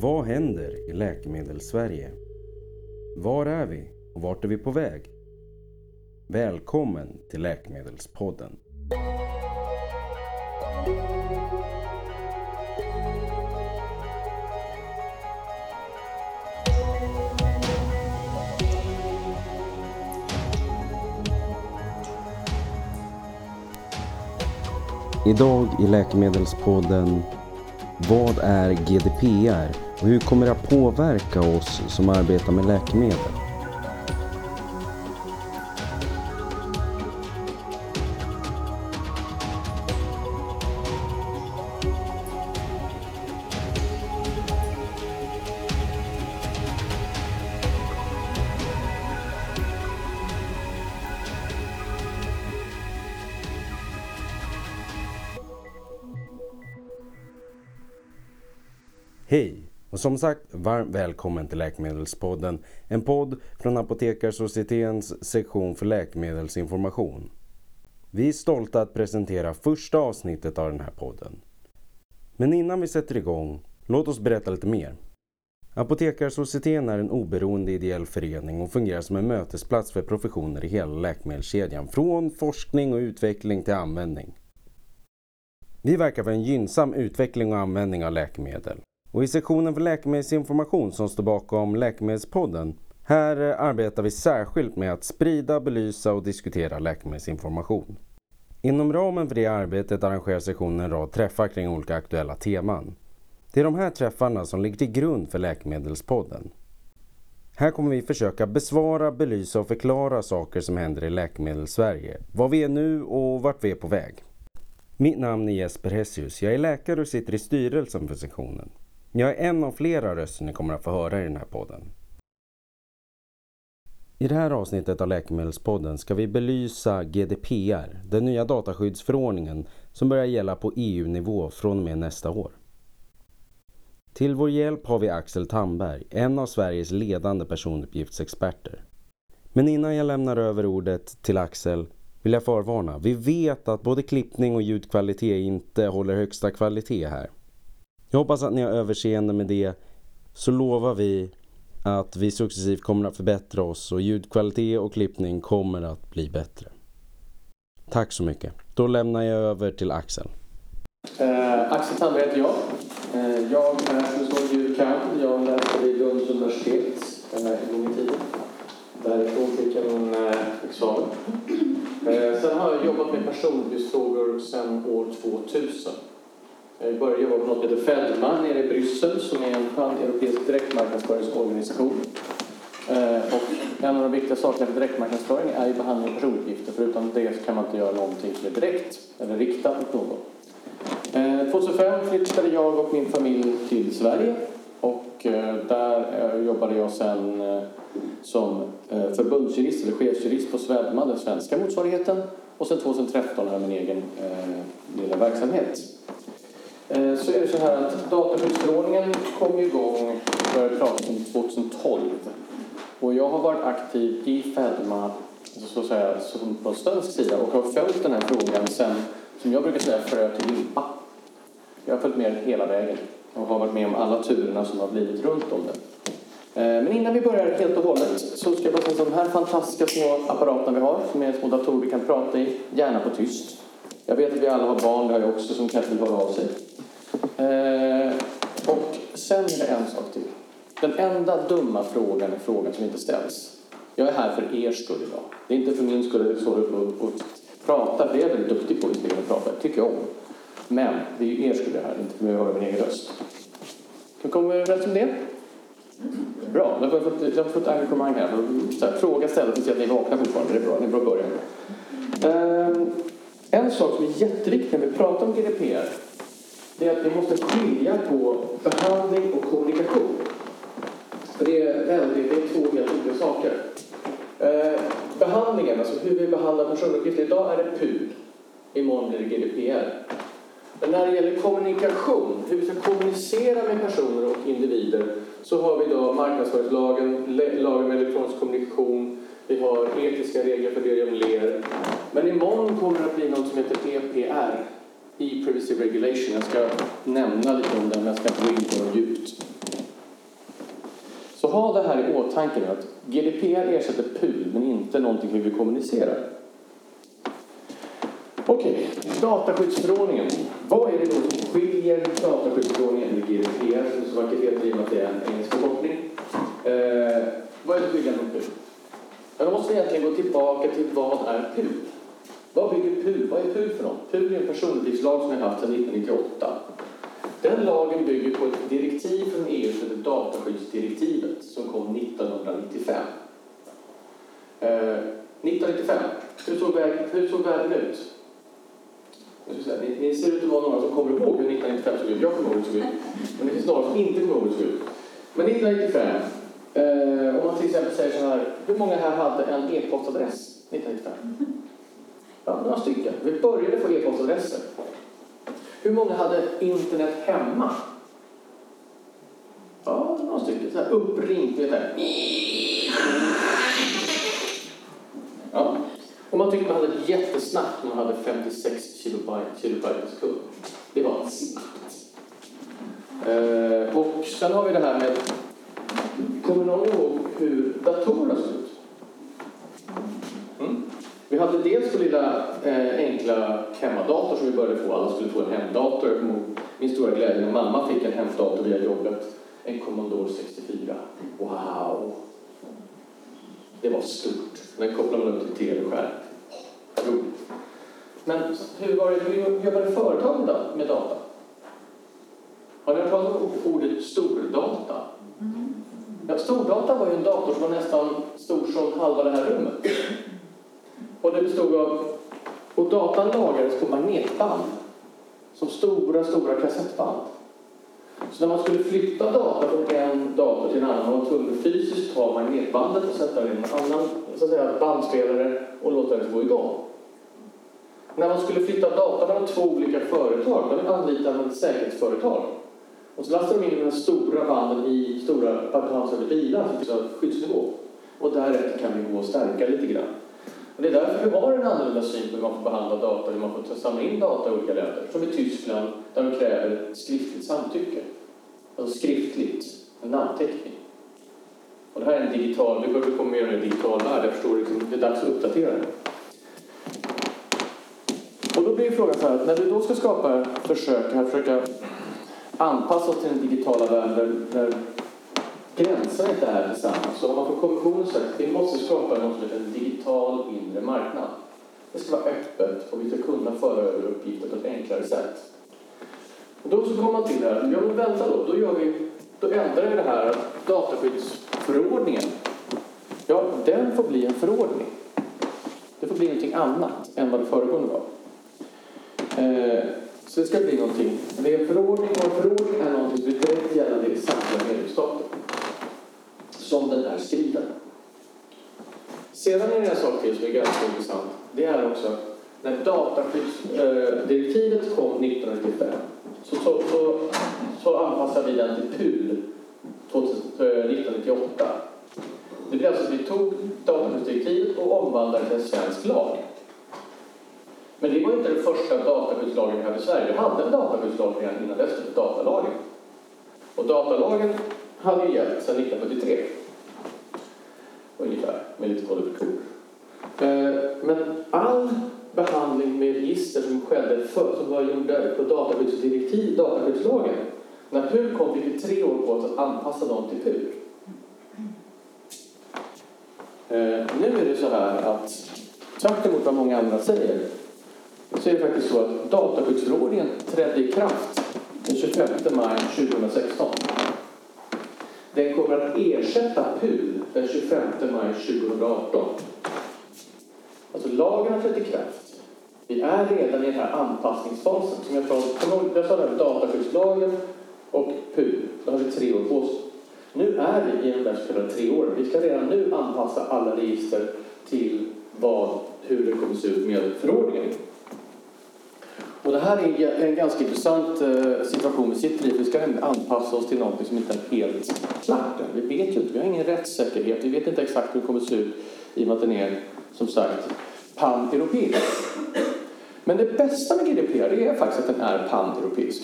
Vad händer i Läkemedelssverige? Var är vi och vart är vi på väg? Välkommen till Läkemedelspodden. Idag i Läkemedelspodden vad är GDPR och hur kommer det att påverka oss som arbetar med läkemedel? Som sagt, varmt välkommen till Läkemedelspodden. En podd från Apotekarsocietetens sektion för läkemedelsinformation. Vi är stolta att presentera första avsnittet av den här podden. Men innan vi sätter igång, låt oss berätta lite mer. Apotekarsocieteten är en oberoende ideell förening och fungerar som en mötesplats för professioner i hela läkemedelskedjan. Från forskning och utveckling till användning. Vi verkar för en gynnsam utveckling och användning av läkemedel. Och i sektionen för läkemedelsinformation som står bakom Läkemedelspodden här arbetar vi särskilt med att sprida, belysa och diskutera läkemedelsinformation. Inom ramen för det arbetet arrangerar sektionen en rad träffar kring olika aktuella teman. Det är de här träffarna som ligger till grund för Läkemedelspodden. Här kommer vi försöka besvara, belysa och förklara saker som händer i Läkemedelssverige, vad vi är nu och vart vi är på väg. Mitt namn är Jesper Hessius, jag är läkare och sitter i styrelsen för sektionen. Jag är en av flera röster ni kommer att få höra i den här podden. I det här avsnittet av Läkemedelspodden ska vi belysa GDPR, den nya dataskyddsförordningen som börjar gälla på EU-nivå från och med nästa år. Till vår hjälp har vi Axel Tamberg, en av Sveriges ledande personuppgiftsexperter. Men innan jag lämnar över ordet till Axel vill jag förvarna. Vi vet att både klippning och ljudkvalitet inte håller högsta kvalitet här. Jag hoppas att ni har överseende med det. Så lovar vi att vi successivt kommer att förbättra oss och ljudkvalitet och klippning kommer att bli bättre. Tack så mycket. Då lämnar jag över till Axel. Eh, Axel Tandberg heter jag. Eh, jag är som så du kan. Jag läste vid Lunds universitet eh, en gång i tiden. Därifrån fick jag min eh, examen. Eh, sen har jag jobbat med personlighetsfrågor sedan år 2000. Eh, jag började jobba på något som heter Fedma nere i Bryssel som är en pan-europeisk direktmarknadsföringsorganisation. Eh, och en av de viktiga sakerna för direktmarknadsföring är ju behandling av personuppgifter. Utan det kan man inte göra någonting som är direkt eller riktat mot någon. Eh, 2005 flyttade jag och min familj till Sverige och där jobbade jag sen som förbundsjurist eller chefsjurist på Swedma, den svenska motsvarigheten. Och sen 2013 har jag min egen lilla verksamhet. Eh, så är det så här att dataskyddsförordningen kom igång, för pratas 2012. Och jag har varit aktiv i Fedma alltså så att säga, som på svensk sida och har följt den här frågan sen, som jag brukar säga, frö till limpa. Jag har följt med hela vägen och har varit med om alla turerna som har blivit runt om det. Eh, men innan vi börjar helt och hållet så ska jag bara säga de här fantastiska små apparaterna vi har, som är små datorer vi kan prata i, gärna på tyst. Jag vet att vi alla har barn, det har jag också, som kanske vill höra av sig. Eh, och sen är det en sak till. Den enda dumma frågan är frågan som inte ställs. Jag är här för er skull idag. Det är inte för min skull att jag står upp och, och pratar, det är jag väldigt duktig på visserligen att prata, det tycker jag om. Men det är ju er skull jag är här, inte för mig att höra min egen röst. Kan vi komma överens om det? Bra, då har vi fått, jag har fått engagemang här. Så här fråga ställd tills att ni vaknar fortfarande, det är bra, det är en bra början. Eh, en sak som är jätteviktig när vi pratar om GDPR det är att vi måste skilja på behandling och kommunikation. För det är, väldigt, det är två helt olika saker. Eh, behandlingen, alltså hur vi behandlar personuppgifter. Idag är det PUL. Imorgon blir det GDPR. Men när det gäller kommunikation, hur vi ska kommunicera med personer och individer, så har vi idag marknadsföringslagen, lagen med elektronisk kommunikation, vi har etiska regler för det om ler. Men imorgon kommer det att bli något som heter EPR, E-Privacy Regulation. Jag ska nämna lite om den, men jag ska inte gå in på den djupt. Så ha det här i åtanke nu att GDPR ersätter PUL men inte någonting hur vi kommunicerar. Okej, dataskyddsförordningen. Vad är det då som skiljer dataskyddsförordningen med GDPR som så vackert heter i och med att det är en engelsk förkortning? Eh, vad är det skillnaden mot PUL? Men då måste vi egentligen gå tillbaka till vad är PUL? Vad bygger PUL? Vad är PUL för något? PUL är en personuppgiftslag som vi har haft sedan 1998. Den lagen bygger på ett direktiv från EU som heter dataskyddsdirektivet som kom 1995. Eh, 1995, hur såg, världen, hur såg världen ut? Ni, ni ser ut att vara några som kommer ihåg hur 1995 såg ut. Jag kommer ihåg hur det såg ut. Men det finns några som inte kommer ihåg hur det såg ut. Men 1995, eh, om man till exempel säger så här, hur många här hade en e-postadress 1995? Ja, några stycken. Vi började få e-postadresser. Hur många hade internet hemma? Ja, några stycken. Så här uppringt, vet här. Ja. Och man tyckte man hade ett jättesnabbt när man hade 56 kilobyte, kilobyte per sekund. Det var snabbt. Eh, och sen har vi det här med... Kommer någon ihåg hur datorerna såg ut? Mm. Vi hade dels vår lilla eh, enkla hemmadator som vi började få. Alla skulle få en hemdator. Jag kommer ihåg min stora glädje när mamma fick en hemdator via jobbet. En Commodore 64. Wow! Det var stort. Den kopplade man upp till tv-skärm. Roligt. Men hur, var det, hur jobbade företag med data? Har ni hört talas om ordet stordata? Ja, stordata var ju en dator som var nästan stor som halva det här rummet. Och det bestod av... Och datan lagrades på magnetband. Som stora, stora kassettband. Så när man skulle flytta data från en dator till en annan var man tvungen att fysiskt ta magnetbandet och sätta det i en annan så att säga, bandspelare och låta det gå igång. När man skulle flytta data mellan två olika företag, då anlitade man ett säkerhetsföretag. Och så lastade de in de här stora banden i stora pansrade bilar, så skyddsnivå. Och därefter kan vi gå och stärka lite grann. Och det är därför vi har en annorlunda syn på hur man får behandla data, hur man får samla in data i olika länder. Som i Tyskland, där de kräver skriftligt samtycke. Alltså skriftligt, en namnteckning. Och det här är en digital, vi börjar komma mer i en digital värld, jag förstår liksom, det är dags att uppdatera det. Och då blir frågan så här, när vi då ska skapa försök, här, försöka anpassa oss till den digitala världen där, där gränserna inte är detsamma. Så har man från kommissionen sagt att vi måste skapa något som heter en digital inre marknad. Det ska vara öppet och vi ska kunna föra över uppgifter på ett enklare sätt. Och då så kommer man till det här, ja men vänta då, då, gör vi, då ändrar vi det här dataskyddsförordningen. Ja, den får bli en förordning. Det får bli någonting annat än vad det föregående var. Eh, så det ska bli någonting, det är en förordning och en förordning är någonting som är direkt gällande i samtliga medlemsstater. Som den är skriven. Sedan är det en sak till som är ganska intressant. Det är också när dataskyddsdirektivet eh, kom 1995 så, så, så, så anpassade vi den till PUL 1998. Eh, det blev alltså att vi tog dataskyddsdirektivet och omvandlade det till en svensk lag. Men det var inte den första dataskyddslagen vi hade i Sverige. Vi hade en dataskyddslag redan innan dess, typ datalagen. Och datalagen hade ju gällt sedan 1973. Ungefär, med lite kodifikationer. Eh, men all behandling med register som skedde för, som var gjorda på dataskyddsdirektiv, dataskyddslagen. När PUL kom fick vi tre år på oss att anpassa dem till PUL. Eh, nu är det så här att tvärtemot vad många andra säger så är det faktiskt så att dataskyddsförordningen trädde i kraft den 25 maj 2016. Den kommer att ersätta PUL den 25 maj 2018. Alltså lagen har trätt i kraft. Vi är redan i den här anpassningsfasen. Som jag, sa, jag sa där, dataskyddslagen och PUL. Då har vi tre år på oss. Nu är vi i de där så kallade tre åren. Vi ska redan nu anpassa alla register till vad, hur det kommer se ut med förordningen. Och det här är en ganska intressant eh, situation vi sitter i. Vi ska anpassa oss till något som inte är helt klart än. Vi vet ju inte, vi har ingen rättssäkerhet. Vi vet inte exakt hur det kommer se ut i och med att den är, som sagt, pan-europeisk. Men det bästa med GDPR är faktiskt att den är pan-europeisk.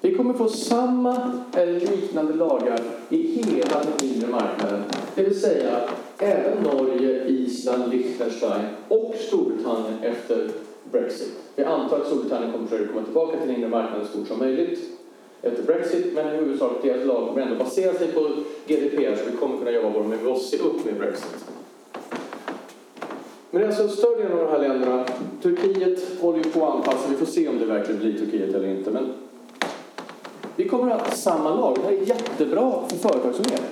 Vi kommer få samma eller liknande lagar i hela den inre marknaden. Det vill säga även Norge, Island, Liechtenstein och Storbritannien efter Brexit. Vi antar att Storbritannien kommer försöka komma tillbaka till den inre marknaden så fort som möjligt efter Brexit, men i huvudsak deras lag kommer ändå basera sig på GDPR så vi kommer kunna jobba bra, men vi måste se upp med Brexit. Men det är alltså större delen av de här länderna. Turkiet håller ju på att anpassa, vi får se om det verkligen blir Turkiet eller inte. Men vi kommer att ha samma lag. Det här är jättebra för företagsamhet.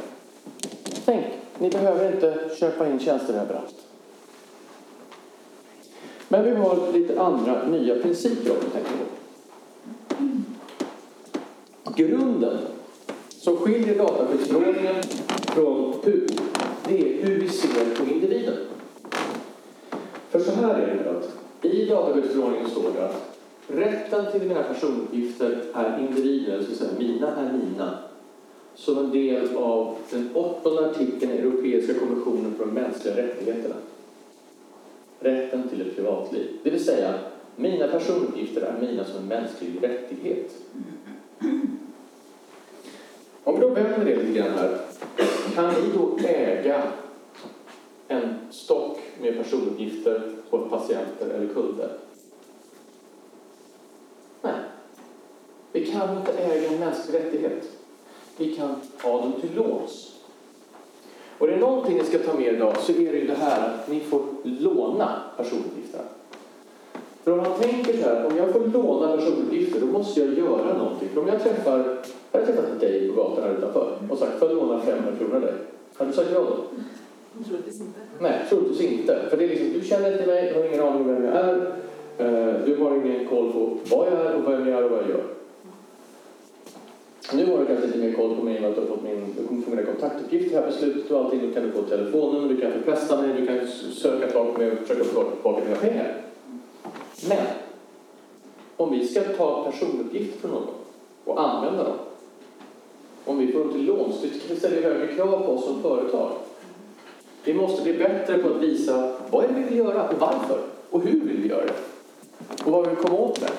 Tänk, ni behöver inte köpa in tjänster överallt. Men vi har lite andra nya principer om vi tänker på. Grunden som skiljer dataskyddsförordningen från PUL, det är hur vi ser på individen. För så här är det att i dataskyddsförordningen står det att rätten till mina personuppgifter är individer, det vill säga mina är mina, som en del av den åttonde artikeln i Europeiska konventionen för de mänskliga rättigheterna. Rätten till ett privatliv. Det vill säga, mina personuppgifter är mina som en mänsklig rättighet. Om vi då vänder det lite grann här. Kan vi då äga en stock med personuppgifter på patienter eller kunder? Nej. Vi kan inte äga en mänsklig rättighet. Vi kan ha dem till låns. Och det är någonting ni ska ta med idag så är det ju det här att ni får låna personuppgifterna. För om man tänker så här, om jag får låna personuppgifter då måste jag göra någonting. För om jag träffar, jag har träffat dig på gatan här utanför och sagt, får jag låna 500 kronor av dig? Hade du sagt ja då? Troligtvis inte. Nej, troligtvis inte. För det är liksom, du känner inte mig, du har ingen aning om vem jag är. Eh, Du har ingen koll på vad jag är och vem jag är och vad jag gör. Nu har du kanske lite mer koll på mig i och med att du har fått min, du kommer få mina kontaktuppgifter här på slutet och allting. Då kan du få telefonnummer, du kan förpesta mig, du kan söka tag på mig och försöka få tillbaka mina pengar. Men om vi ska ta personuppgifter från någon och använda dem. Om vi får dem till låns, det ställer högre krav på oss som företag. Vi måste bli bättre på att visa vad är det vi vill göra och varför och hur vill vi göra det och vad vill vi komma åt med.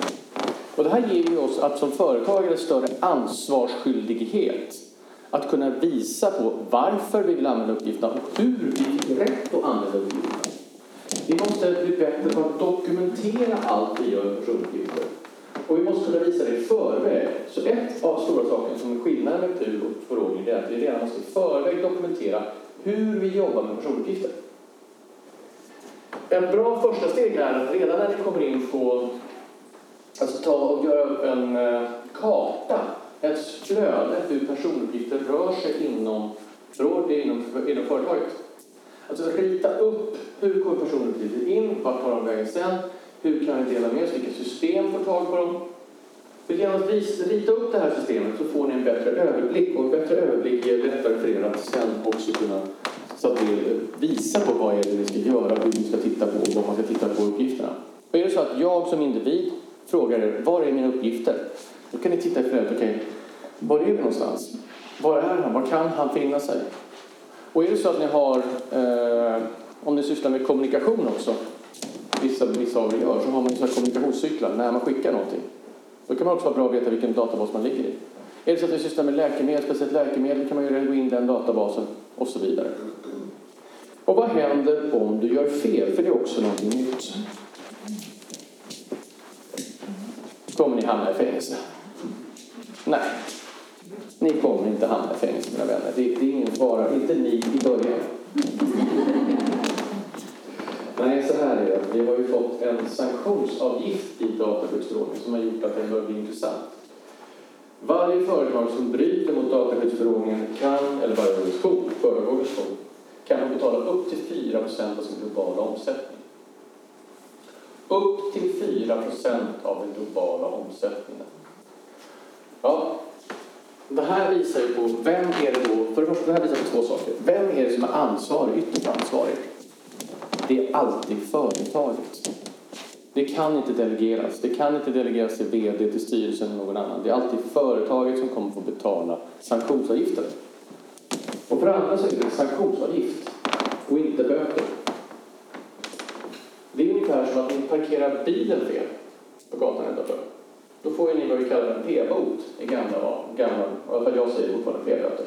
Och det här ger ju oss att som företagare större ansvarsskyldighet att kunna visa på varför vi vill använda uppgifterna och hur vi fick rätt att använda uppgifterna. Vi måste bli bättre på att dokumentera allt vi gör med personuppgifter. Och vi måste kunna visa det i förväg. Så ett av stora saker som är skillnaden med PUL och förordning är att vi redan måste i förväg dokumentera hur vi jobbar med personuppgifter. En bra första steg är att redan när ni kommer in på alltså ta och göra upp en eh, karta, ett flöde hur personuppgifter rör sig inom, rör inom, inom företaget. Alltså rita upp hur kommer personuppgifter in, vart tar de vägen sen, hur kan vi dela med oss, vilka system får tag på dem. För genom att rita upp det här systemet så får ni en bättre överblick och en bättre överblick ger lättare för er att sen också kunna så att ni visar på vad är det ni ska göra, hur ni ska titta på och vad man ska titta på uppgifterna. Och är det så att jag som individ frågar er, var är mina uppgifter? Då kan ni titta i flödet, okej, var är vi någonstans? Var är han? Var kan han finna sig? Och är det så att ni har, eh, om ni sysslar med kommunikation också, vissa, vissa av er gör, så har man ju här kommunikationscyklar när man skickar någonting. Då kan man också vara bra att veta vilken databas man ligger i. Är det så att ni sysslar med läkemedel, speciellt läkemedel, kan man ju gå in i den databasen och så vidare. Och vad händer om du gör fel? För det är också någonting nytt. Kommer ni hamna i fängelse? Nej. Ni kommer inte hamna i fängelse, mina vänner. Det, det är ingen fara. Inte ni i början. Nej, så här är det. Vi har ju fått en sanktionsavgift i dataskyddsförordningen som har gjort att den börjar bli intressant. Varje företag som bryter mot dataskyddsförordningen kan, eller varje organisation, kan betala upp till 4% av sin globala omsättning. Upp till 4 procent av den globala omsättningen. Ja, det här visar ju på vem är det då, för det första, det här visar på två saker. Vem är det som är ansvarig, ytterst ansvarig? Det är alltid företaget. Det kan inte delegeras. Det kan inte delegeras till VD, till styrelsen eller någon annan. Det är alltid företaget som kommer få betala sanktionsavgifter. Och för det andra så är det sanktionsavgift och inte böter. Det är ungefär som att ni parkerar bilen fel på gatan utanför. då får ju ni vad vi kallar en p-bot i gamla, gamla, i alla fall jag säger fortfarande p-böter.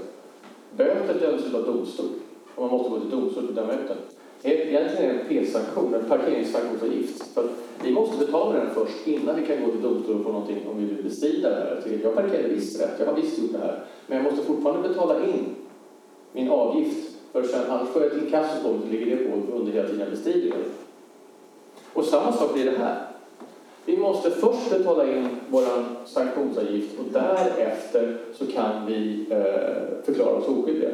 Böter döms av domstol och man måste gå till domstol för att döma ut den. Egentligen är det en p-sanktion, en parkeringssanktionsavgift. För vi måste betala den först innan vi kan gå till domstol och få någonting om vi vill bestrida det här. Jag parkerade visst rätt, jag har visst gjort det här. Men jag måste fortfarande betala in min avgift. För sen, annars får jag ett inkasso på mig så ligger det på under hela tiden jag bestrider det. Och samma sak blir det här. Vi måste först betala in vår sanktionsavgift och därefter så kan vi eh, förklara oss oskyldiga.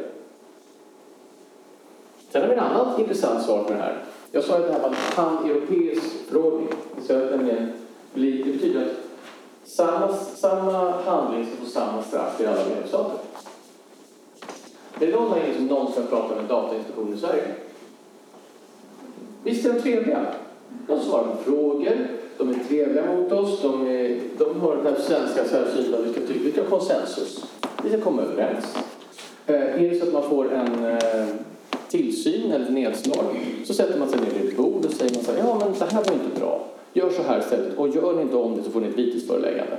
Sen har vi en annan intressant sak med det här. Jag sa att det här var en pan-europeisk förordning. Så det betyder att samma, samma handling ska få samma straff i alla medlemsstater. Är det någon här inne som någonsin har pratat med Datainspektionen i Sverige? Visst är de trevliga? De svarar på frågor, de är trevliga mot oss, de, är, de har den här svenska särsynen att vi ska tycka, vi ska ha konsensus. Vi ska komma överens. Eh, är det så att man får en eh, tillsyn eller nedslag så sätter man sig ner vid ett bord och säger man så här, ja men det här var inte bra. Gör så här istället och gör ni inte om det så får ni ett vitesföreläggande.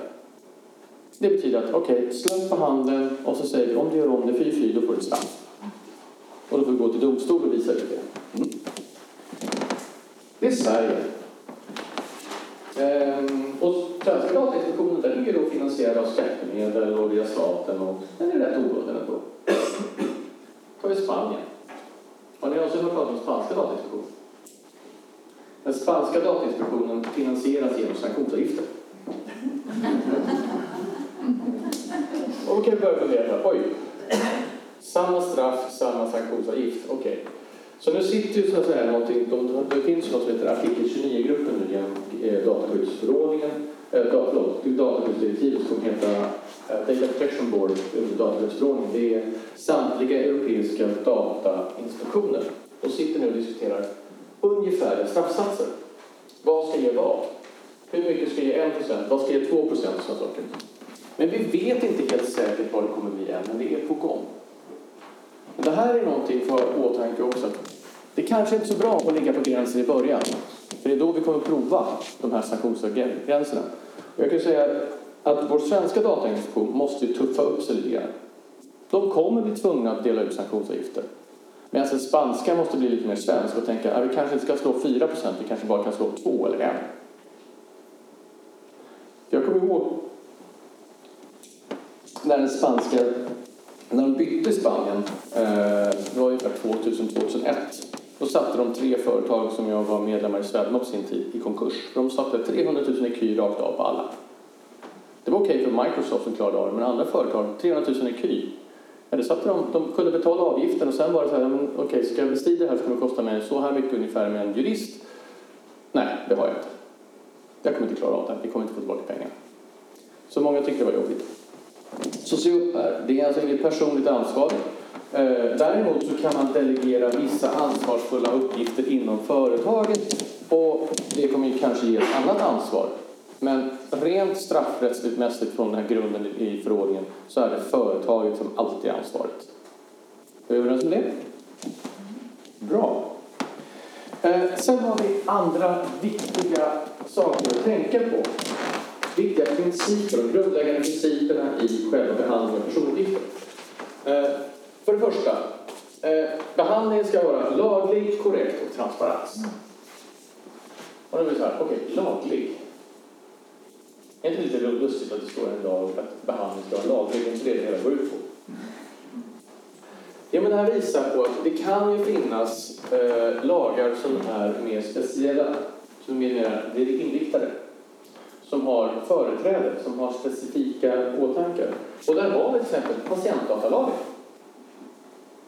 Det betyder att okej, okay, slump på handen och så säger vi om du gör om det fy fy, då får du ett straff. Och då får vi gå till domstol och visa ut det. Mm. Det är Sverige. Ehm, och Svenska Datainspektionen den är då finansierad av skattemedel och via staten och den är rätt obunden ändå. tar vi Spanien. Har ni någonsin hört talas om spanska datainspektionen? Den spanska datainspektionen finansieras genom sanktionsavgifter. Och då kan vi börja fundera oj, samma straff, samma sanktionsavgift, okej. Okay. Så nu sitter ju så att säga någonting, det finns något som heter artikel 29-gruppen nu genom eh, dataskyddsförordningen, eh, förlåt, dataskyddsdirektivet som heter eh, Data Protection Board, eh, dataskyddsförordningen. Det är samtliga europeiska datainspektioner. De sitter nu och diskuterar ungefärliga straffsatser. Vad ska ge vad? Hur mycket ska ge 1 Vad ska ge 2 procent? Sådana saker. Men vi vet inte helt säkert vad det kommer bli än, men det är på gång. Men det här är någonting för åtanke också. Det kanske inte är så bra att ligga på gränsen i början. För det är då vi kommer att prova de här sanktionsgränserna. Jag kan säga att vår svenska datainspektion måste tuffa upp sig lite grann. De kommer bli tvungna att dela ut sanktionsavgifter. Medan den alltså, spanska måste bli lite mer svensk och tänka att vi kanske inte ska slå 4% vi kanske bara kan slå 2 eller 1. Jag kommer ihåg när den spanska, när de bytte Spanien, eh, det var ungefär 2000-2001, då satte de tre företag som jag var medlemmar i Swedma på sin tid i konkurs. De satte 300 000 ecu rakt av på alla. Det var okej okay för Microsoft som klarade av det, men andra företag, 300 000 ecu. Ja, det satte de, de kunde betala avgiften och sen var det så här, okej, okay, ska jag bestrida det här så kommer det kosta mig så här mycket ungefär med en jurist. Nej, det har jag inte. Jag kommer inte klara av det, vi kommer inte få tillbaka pengar. Så många tyckte det var jobbigt. Så se upp här, det är alltså inget personligt ansvar. Eh, däremot så kan man delegera vissa ansvarsfulla uppgifter inom företaget och det kommer ju kanske ge ett annat ansvar. Men rent straffrättsligt mässigt från den här grunden i förordningen så är det företaget som alltid är ansvaret. Är vi överens om det? Bra. Eh, sen har vi andra viktiga saker att tänka på viktiga principer, de grundläggande principerna i själva behandlingen av personuppgifter. Eh, för det första, eh, behandlingen ska vara laglig, korrekt och transparent. Och då blir det så här, okej, okay, laglig. Är inte lite lustigt att det står en lag att behandling ska vara laglig? Det är inte det det hela går ut på. Ja, men det här visar på att det kan ju finnas eh, lagar som är mer speciella, som är mer inriktade som har företräde, som har specifika åtankar. Och där har vi till exempel patientdatalagen.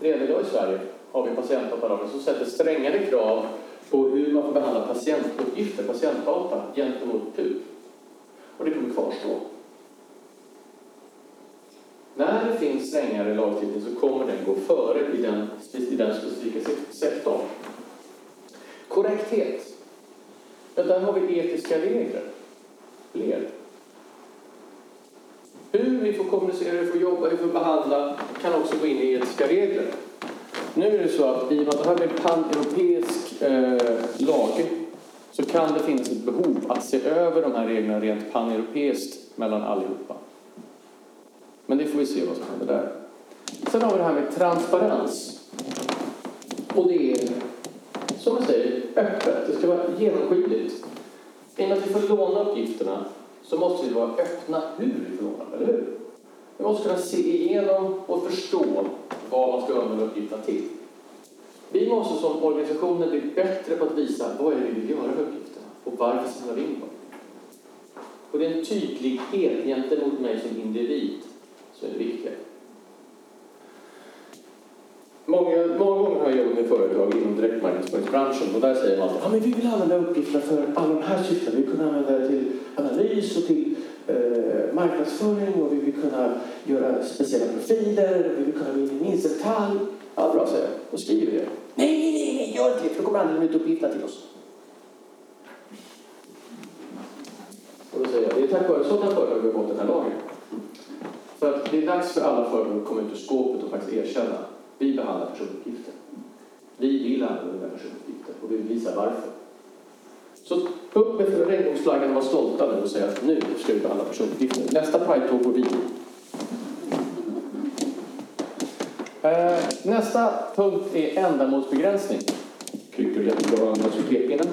Redan idag i Sverige har vi patientdatalagen som sätter strängare krav på hur man får behandla patientuppgifter, patientdata, gentemot PUB. Och det kommer kvarstå. När det finns strängare lagstiftning så kommer den gå före i den, i den specifika sektorn. Korrekthet. Ja, där har vi etiska regler led. Hur vi får kommunicera, hur vi får jobba, hur vi får behandla kan också gå in i etiska regler. Nu är det så att i och med att det här blir pan-europeisk eh, lag så kan det finnas ett behov att se över de här reglerna rent pan-europeiskt mellan allihopa. Men det får vi se vad som händer där. Sen har vi det här med transparens. Och det är, som jag säger, öppet. Det ska vara genomskinligt. Innan vi får låna uppgifterna så måste vi vara öppna hur vi får eller hur? Vi måste kunna se igenom och förstå vad man ska använda uppgifterna till. Vi måste som organisationer bli bättre på att visa vad är det vi vill göra med uppgifterna och varför samlar vi in dem. Och det är en tydlighet gentemot mig som individ som är det viktiga. Många, många gånger har jag jobbat med företag inom direktmarknadsföringsbranschen och där säger man att ah, men vi vill använda uppgifterna för alla de här syftena. Vi vill kunna använda det till analys och till eh, marknadsföring och vi vill kunna göra speciella profiler. och Vi vill kunna gå in i minsta detalj. Ja, bra, säger jag. Då skriver det. Nej, nej, nej, nej, gör inte det för då kommer andra ut uppgifterna till oss. Och då säger jag, det är tack vare sådana företag vi har fått den här lagen. För att det är dags för alla företag att komma ut ur skåpet och faktiskt erkänna vi behandlar personuppgifter. Vi vill använda personuppgifter och vi vill visa varför. Så upp med regnbågsflaggan och var stolta nu och säga att nu ska vi behandla personuppgifter. Nästa Pride-tåg går vi. Eh, nästa punkt är ändamålsbegränsning. Kryckor jättebra att använda pekpinnen.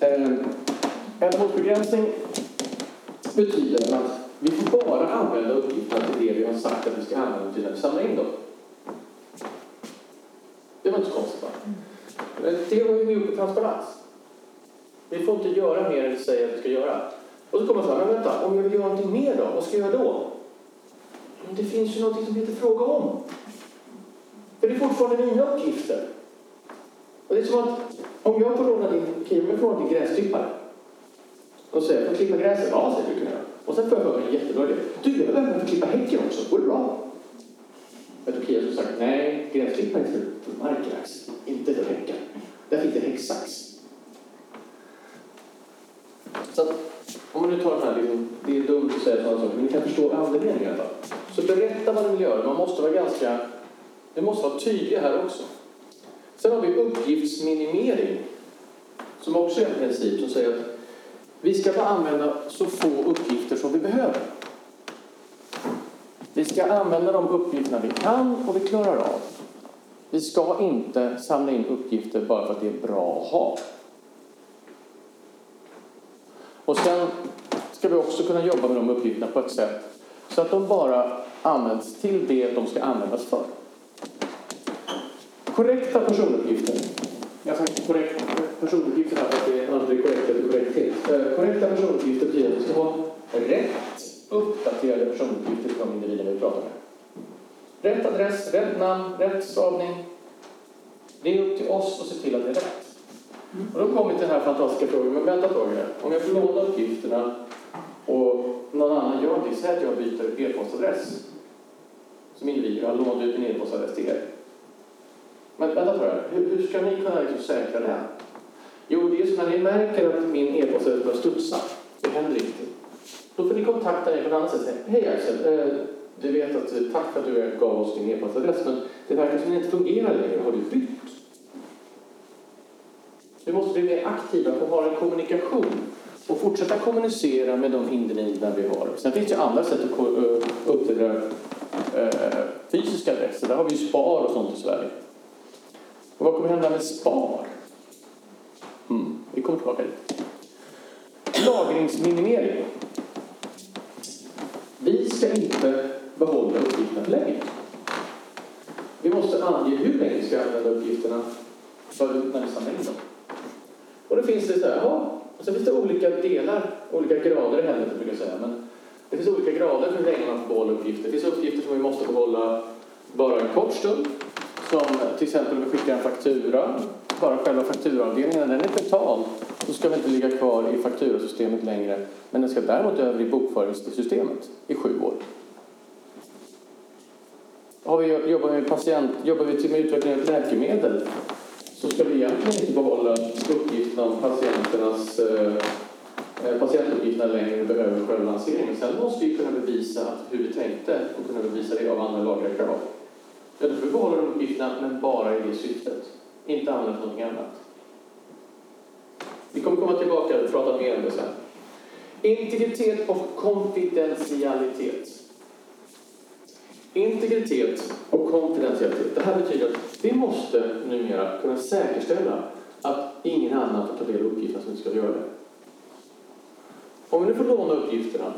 Eh, ändamålsbegränsning betyder att vi får bara använda uppgifterna till det vi har sagt att vi ska använda dem till när vi samlar in dem. Det var inte så konstigt va? Men Det har vi gjort på transparens. Vi får inte göra mer än vi säger att vi ska göra. Och så kommer man så här, men vänta, om jag vill göra någonting mer då? Vad ska jag göra då? Men det finns ju någonting som heter fråga om. För det är fortfarande mina uppgifter. Och det är som att om jag får låna din, kniv om jag får din gräsklippare. Och säger jag, får klippa gräset? Ja, säger du kan göra. Och sen får jag höra en jättebra idé. Du, jag behöver klippa häcken också. Går det bra? Men Tokia som sagt, nej, gräsklippare är för, Markrax, inte för häckar. Där fick det häcksax. Så att, om man nu tar den här, liksom, det är dumt att säga sådana saker, men ni kan förstå andemeningen i alla fall. Så berätta vad ni vill göra. Man måste vara ganska, det måste vara tydliga här också. Sen har vi uppgiftsminimering, som också är en princip som säger att vi ska bara använda så få uppgifter som vi behöver. Vi ska använda de uppgifterna vi kan och vi klarar av. Vi ska inte samla in uppgifter bara för att det är bra att ha. Och sen ska vi också kunna jobba med de uppgifterna på ett sätt så att de bara används till det de ska användas för. Korrekta personuppgifter. Jag har sagt korrekt personuppgifter här för att det är aldrig korrekt eller korrekthet. Eh, korrekta personuppgifter betyder att vi ska ha rätt uppdaterade personuppgifter till de individer vi pratar med. Rätt adress, rätt namn, rätt stavning. Det är upp till oss att se till att det är rätt. Och då kommer vi till den här fantastiska frågan, men vänta ett tag här. Om jag får låna uppgifterna och någon annan gör det, säg att jag byter e-postadress som individ, jag har lånat ut min e-postadress till er. Men vänta ett tag här, hur, hur ska ni kunna liksom säkra det? Jo, det är så när ni märker att min e-postadress börjar studsa, det händer ingenting. Då får ni kontakta mig på ett annat sätt hej Axel, eh, du vet att eh, tack för att du gav oss din e-postadress, men det verkar som att det inte fungerar längre. Har du bytt? Vi måste bli mer aktiva och ha en kommunikation och fortsätta kommunicera med de individer vi har. Sen finns det ju andra sätt att eh, eh, fysiska adresser. Där har vi ju SPAR och sånt i Sverige. Och vad kommer hända med SPAR? Mm, vi kommer tillbaka dit. Lagringsminimering. Vi ska inte behålla uppgifterna för länge. Vi måste ange hur länge vi ska använda uppgifterna för när vi samlar in dem. Och då finns det så här, ja, alltså sen finns det olika delar, olika grader i helvetet brukar jag säga. Men det finns olika grader för hur länge man får behålla uppgifter. Det finns uppgifter som vi måste behålla bara en kort stund. Som till exempel om vi skickar en faktura, bara själva fakturaavdelningen, den är betald, ska väl inte ligga kvar i fakturasystemet längre. Men den ska däremot över i bokföringssystemet i sju år. Har vi, jobbar, vi patient, jobbar vi med utveckling av läkemedel så ska vi egentligen inte behålla uppgifterna om patienternas eh, eh patientuppgifterna längre behöver själva lanseringen. Sen måste vi kunna bevisa hur vi tänkte och kunna bevisa det av andra lagliga krav. Ja, då får vi behålla de uppgifterna, men bara i det syftet. Inte använda för någonting annat. Vi kommer komma tillbaka och prata mer om det sen. Integritet och konfidentialitet. Integritet och konfidentialitet. Det här betyder att vi måste numera kunna säkerställa att ingen annan får ta del av uppgifterna som inte ska göra det. Om vi nu får låna uppgifterna,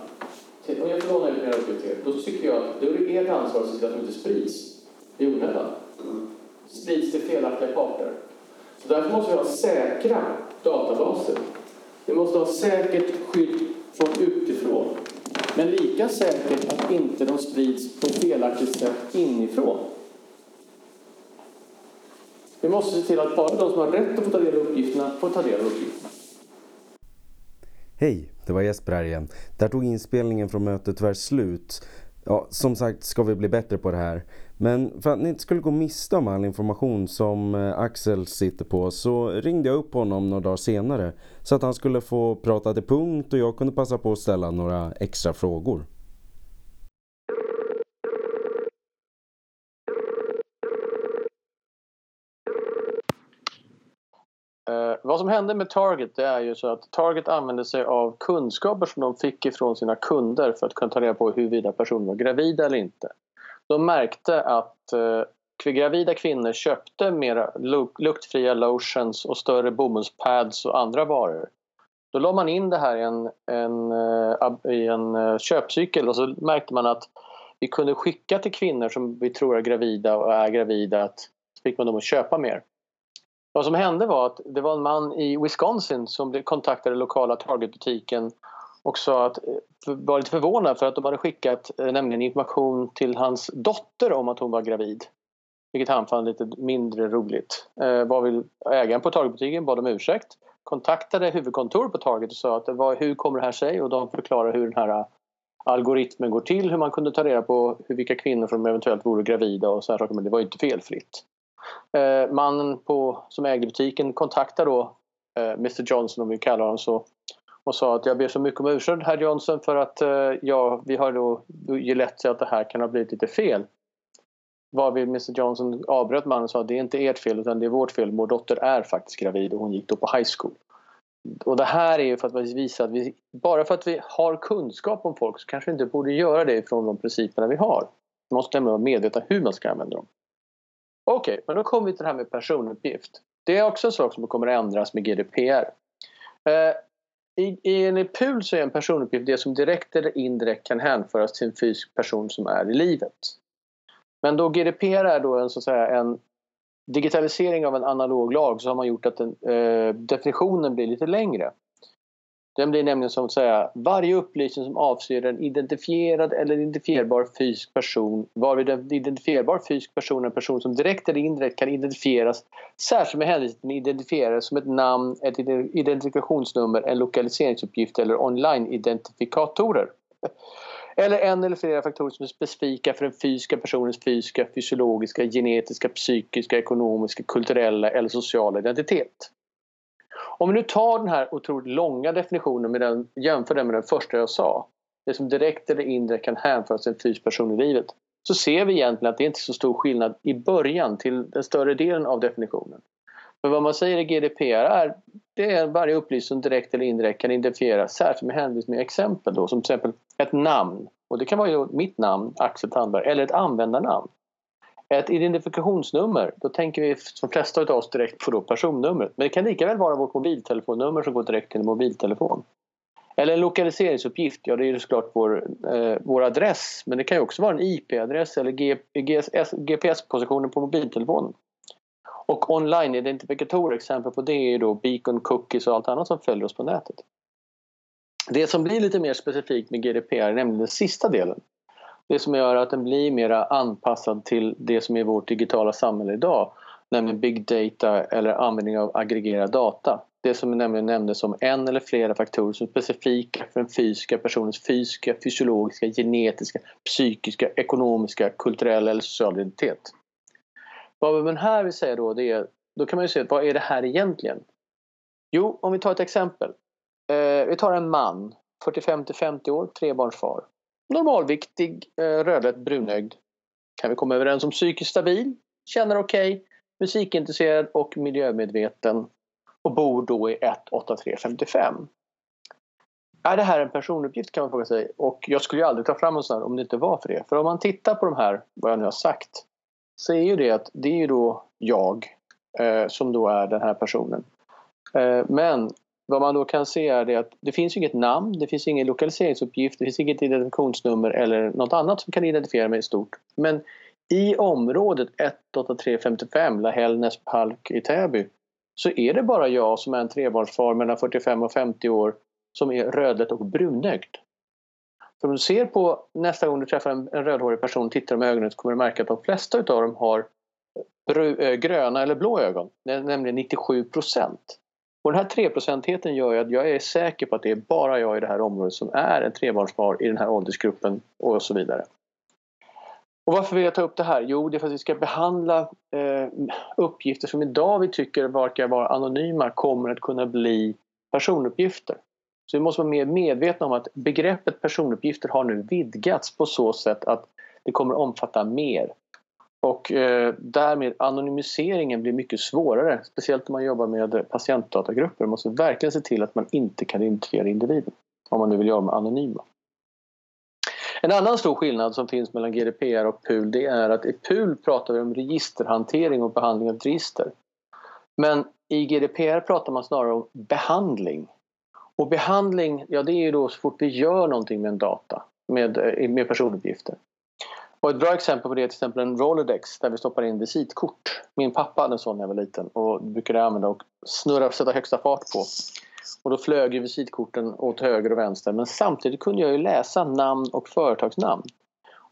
om jag får låna ut mina uppgifter då tycker jag att då är det ert ansvar att se till att de inte sprids i onödan. Sprids till felaktiga parter. Så därför måste vi ha säkra databaser. Vi måste ha säkert skydd från utifrån. Men lika säkert att inte de sprids på ett felaktigt sätt inifrån. Vi måste se till att bara de som har rätt att få ta del av uppgifterna får ta del av uppgifterna. Hej, det var Jesper här igen. Där tog inspelningen från mötet tyvärr slut. Ja, som sagt ska vi bli bättre på det här. Men för att ni inte skulle gå miste om all information som eh, Axel sitter på så ringde jag upp honom några dagar senare. Så att han skulle få prata till punkt och jag kunde passa på att ställa några extra frågor. Eh, vad som hände med Target det är ju så att Target använde sig av kunskaper som de fick ifrån sina kunder för att kunna ta reda på huruvida personen var gravid eller inte. De märkte att eh, gravida kvinnor köpte mer luktfria lotions och större bomullspads och andra varor. Då la man in det här i en, en, eh, i en eh, köpcykel och så märkte man att vi kunde skicka till kvinnor som vi tror är gravida och är gravida att fick man dem att köpa mer. Vad som hände var att det var en man i Wisconsin som kontaktade lokala Targetbutiken och sa att eh, var lite förvånad för att de hade skickat eh, nämligen information till hans dotter om att hon var gravid. Vilket han fann lite mindre roligt. Eh, varvid ägaren på Target-butiken bad om ursäkt. Kontaktade huvudkontoret på Target och sa att var, hur kommer det här sig? Och de förklarade hur den här eh, algoritmen går till. Hur man kunde ta reda på hur, vilka kvinnor som eventuellt vore gravida och sådana saker. Men det var ju inte felfritt. Eh, mannen på, som ägde butiken kontaktade då eh, Mr Johnson om vi kallar honom så och sa att jag ber så mycket om ursäkt herr Johnson för att eh, ja, vi har då lätt sig att det här kan ha blivit lite fel. Varvid Mr Johnson avbröt mannen och sa att det är inte ert fel utan det är vårt fel. Vår dotter är faktiskt gravid och hon gick då på high school. Och det här är ju för att visa att vi, bara för att vi har kunskap om folk så kanske vi inte borde göra det från de principerna vi har. Vi måste nämligen vara medvetna hur man ska använda dem. Okej, okay, men då kommer vi till det här med personuppgift. Det är också en sak som kommer att ändras med GDPR. Eh, i, I en PUL så är en personuppgift det som direkt eller indirekt kan hänföras till en fysisk person som är i livet. Men då GDPR är då en, så att säga, en digitalisering av en analog lag så har man gjort att den, eh, definitionen blir lite längre. Den blir nämligen som att säga varje upplysning som avser en identifierad eller identifierbar fysisk person varvid en identifierbar fysisk person är en person som direkt eller indirekt kan identifieras särskilt med hänvisning till identifierare som ett namn, ett identifikationsnummer, en lokaliseringsuppgift eller online-identifikatorer. Eller en eller flera faktorer som är specifika för den fysiska personens fysiska, fysiologiska, genetiska, psykiska, ekonomiska, kulturella eller sociala identitet. Om vi nu tar den här otroligt långa definitionen med den, jämför den med den första jag sa. Det som direkt eller indirekt kan hänföras till en fysisk person i livet. Så ser vi egentligen att det inte är så stor skillnad i början till den större delen av definitionen. Men vad man säger i GDPR är det är varje upplysning som direkt eller indirekt kan identifieras särskilt med hänvisning till exempel då som till exempel ett namn. Och det kan vara mitt namn, Axel Tandberg, eller ett användarnamn. Ett identifikationsnummer, då tänker vi de flesta av oss direkt på då personnumret. Men det kan lika väl vara vårt mobiltelefonnummer som går direkt till en mobiltelefon. Eller en lokaliseringsuppgift, ja det är ju såklart vår, eh, vår adress. Men det kan ju också vara en IP-adress eller GPS-positionen på mobiltelefonen. Och online-identifikatorer, exempel på det är då beacon, cookies och allt annat som följer oss på nätet. Det som blir lite mer specifikt med GDPR är nämligen den sista delen det som gör att den blir mer anpassad till det som är vårt digitala samhälle idag nämligen big data eller användning av aggregerad data. Det som nämligen nämndes som en eller flera faktorer som är specifika för den fysiska personens fysiska, fysiologiska, genetiska, psykiska, ekonomiska, kulturella eller sociala identitet. Vad man här vill säga då, det är, då kan man ju säga vad är det här egentligen? Jo, om vi tar ett exempel. Eh, vi tar en man, 45 50 år, trebarnsfar normalviktig, eh, rödlätt, brunögd. Kan vi komma överens om psykiskt stabil, känner okej, okay, musikintresserad och miljömedveten och bor då i 18355. är det här en personuppgift kan man fråga sig. Och jag skulle ju aldrig ta fram en sån här om det inte var för det. För om man tittar på de här, vad jag nu har sagt, så är ju det att det är ju då jag eh, som då är den här personen. Eh, men vad man då kan se är det att det finns inget namn, det finns ingen lokaliseringsuppgift, det finns inget identifikationsnummer eller något annat som kan identifiera mig i stort. Men i området 18355 La Hällnäs Park i Täby så är det bara jag som är en trebarnsfar mellan 45 och 50 år som är rödlätt och brunögd. För om du ser på nästa gång du träffar en, en rödhårig person och tittar dem i ögonen så kommer du märka att de flesta av dem har eh, gröna eller blå ögon, nämligen 97 procent. Och den här 3-procentigheten gör ju att jag är säker på att det är bara jag i det här området som är en trebarnsfar i den här åldersgruppen och så vidare. Och varför vill jag ta upp det här? Jo, det är för att vi ska behandla eh, uppgifter som idag vi tycker verkar vara anonyma kommer att kunna bli personuppgifter. Så vi måste vara mer medvetna om att begreppet personuppgifter har nu vidgats på så sätt att det kommer omfatta mer. Och eh, därmed anonymiseringen blir mycket svårare, speciellt om man jobbar med patientdatagrupper. Man måste verkligen se till att man inte kan identifiera individen om man nu vill göra dem anonyma. En annan stor skillnad som finns mellan GDPR och PUL det är att i PUL pratar vi om registerhantering och behandling av ett register. Men i GDPR pratar man snarare om behandling. Och behandling, ja det är ju då så fort vi gör någonting med en data, med, eh, med personuppgifter. Och ett bra exempel på det är till exempel en Rolodex där vi stoppar in visitkort. Min pappa hade en sån när jag var liten och brukade använda och snurra och sätta högsta fart på. Och då flög ju visitkorten åt höger och vänster men samtidigt kunde jag ju läsa namn och företagsnamn.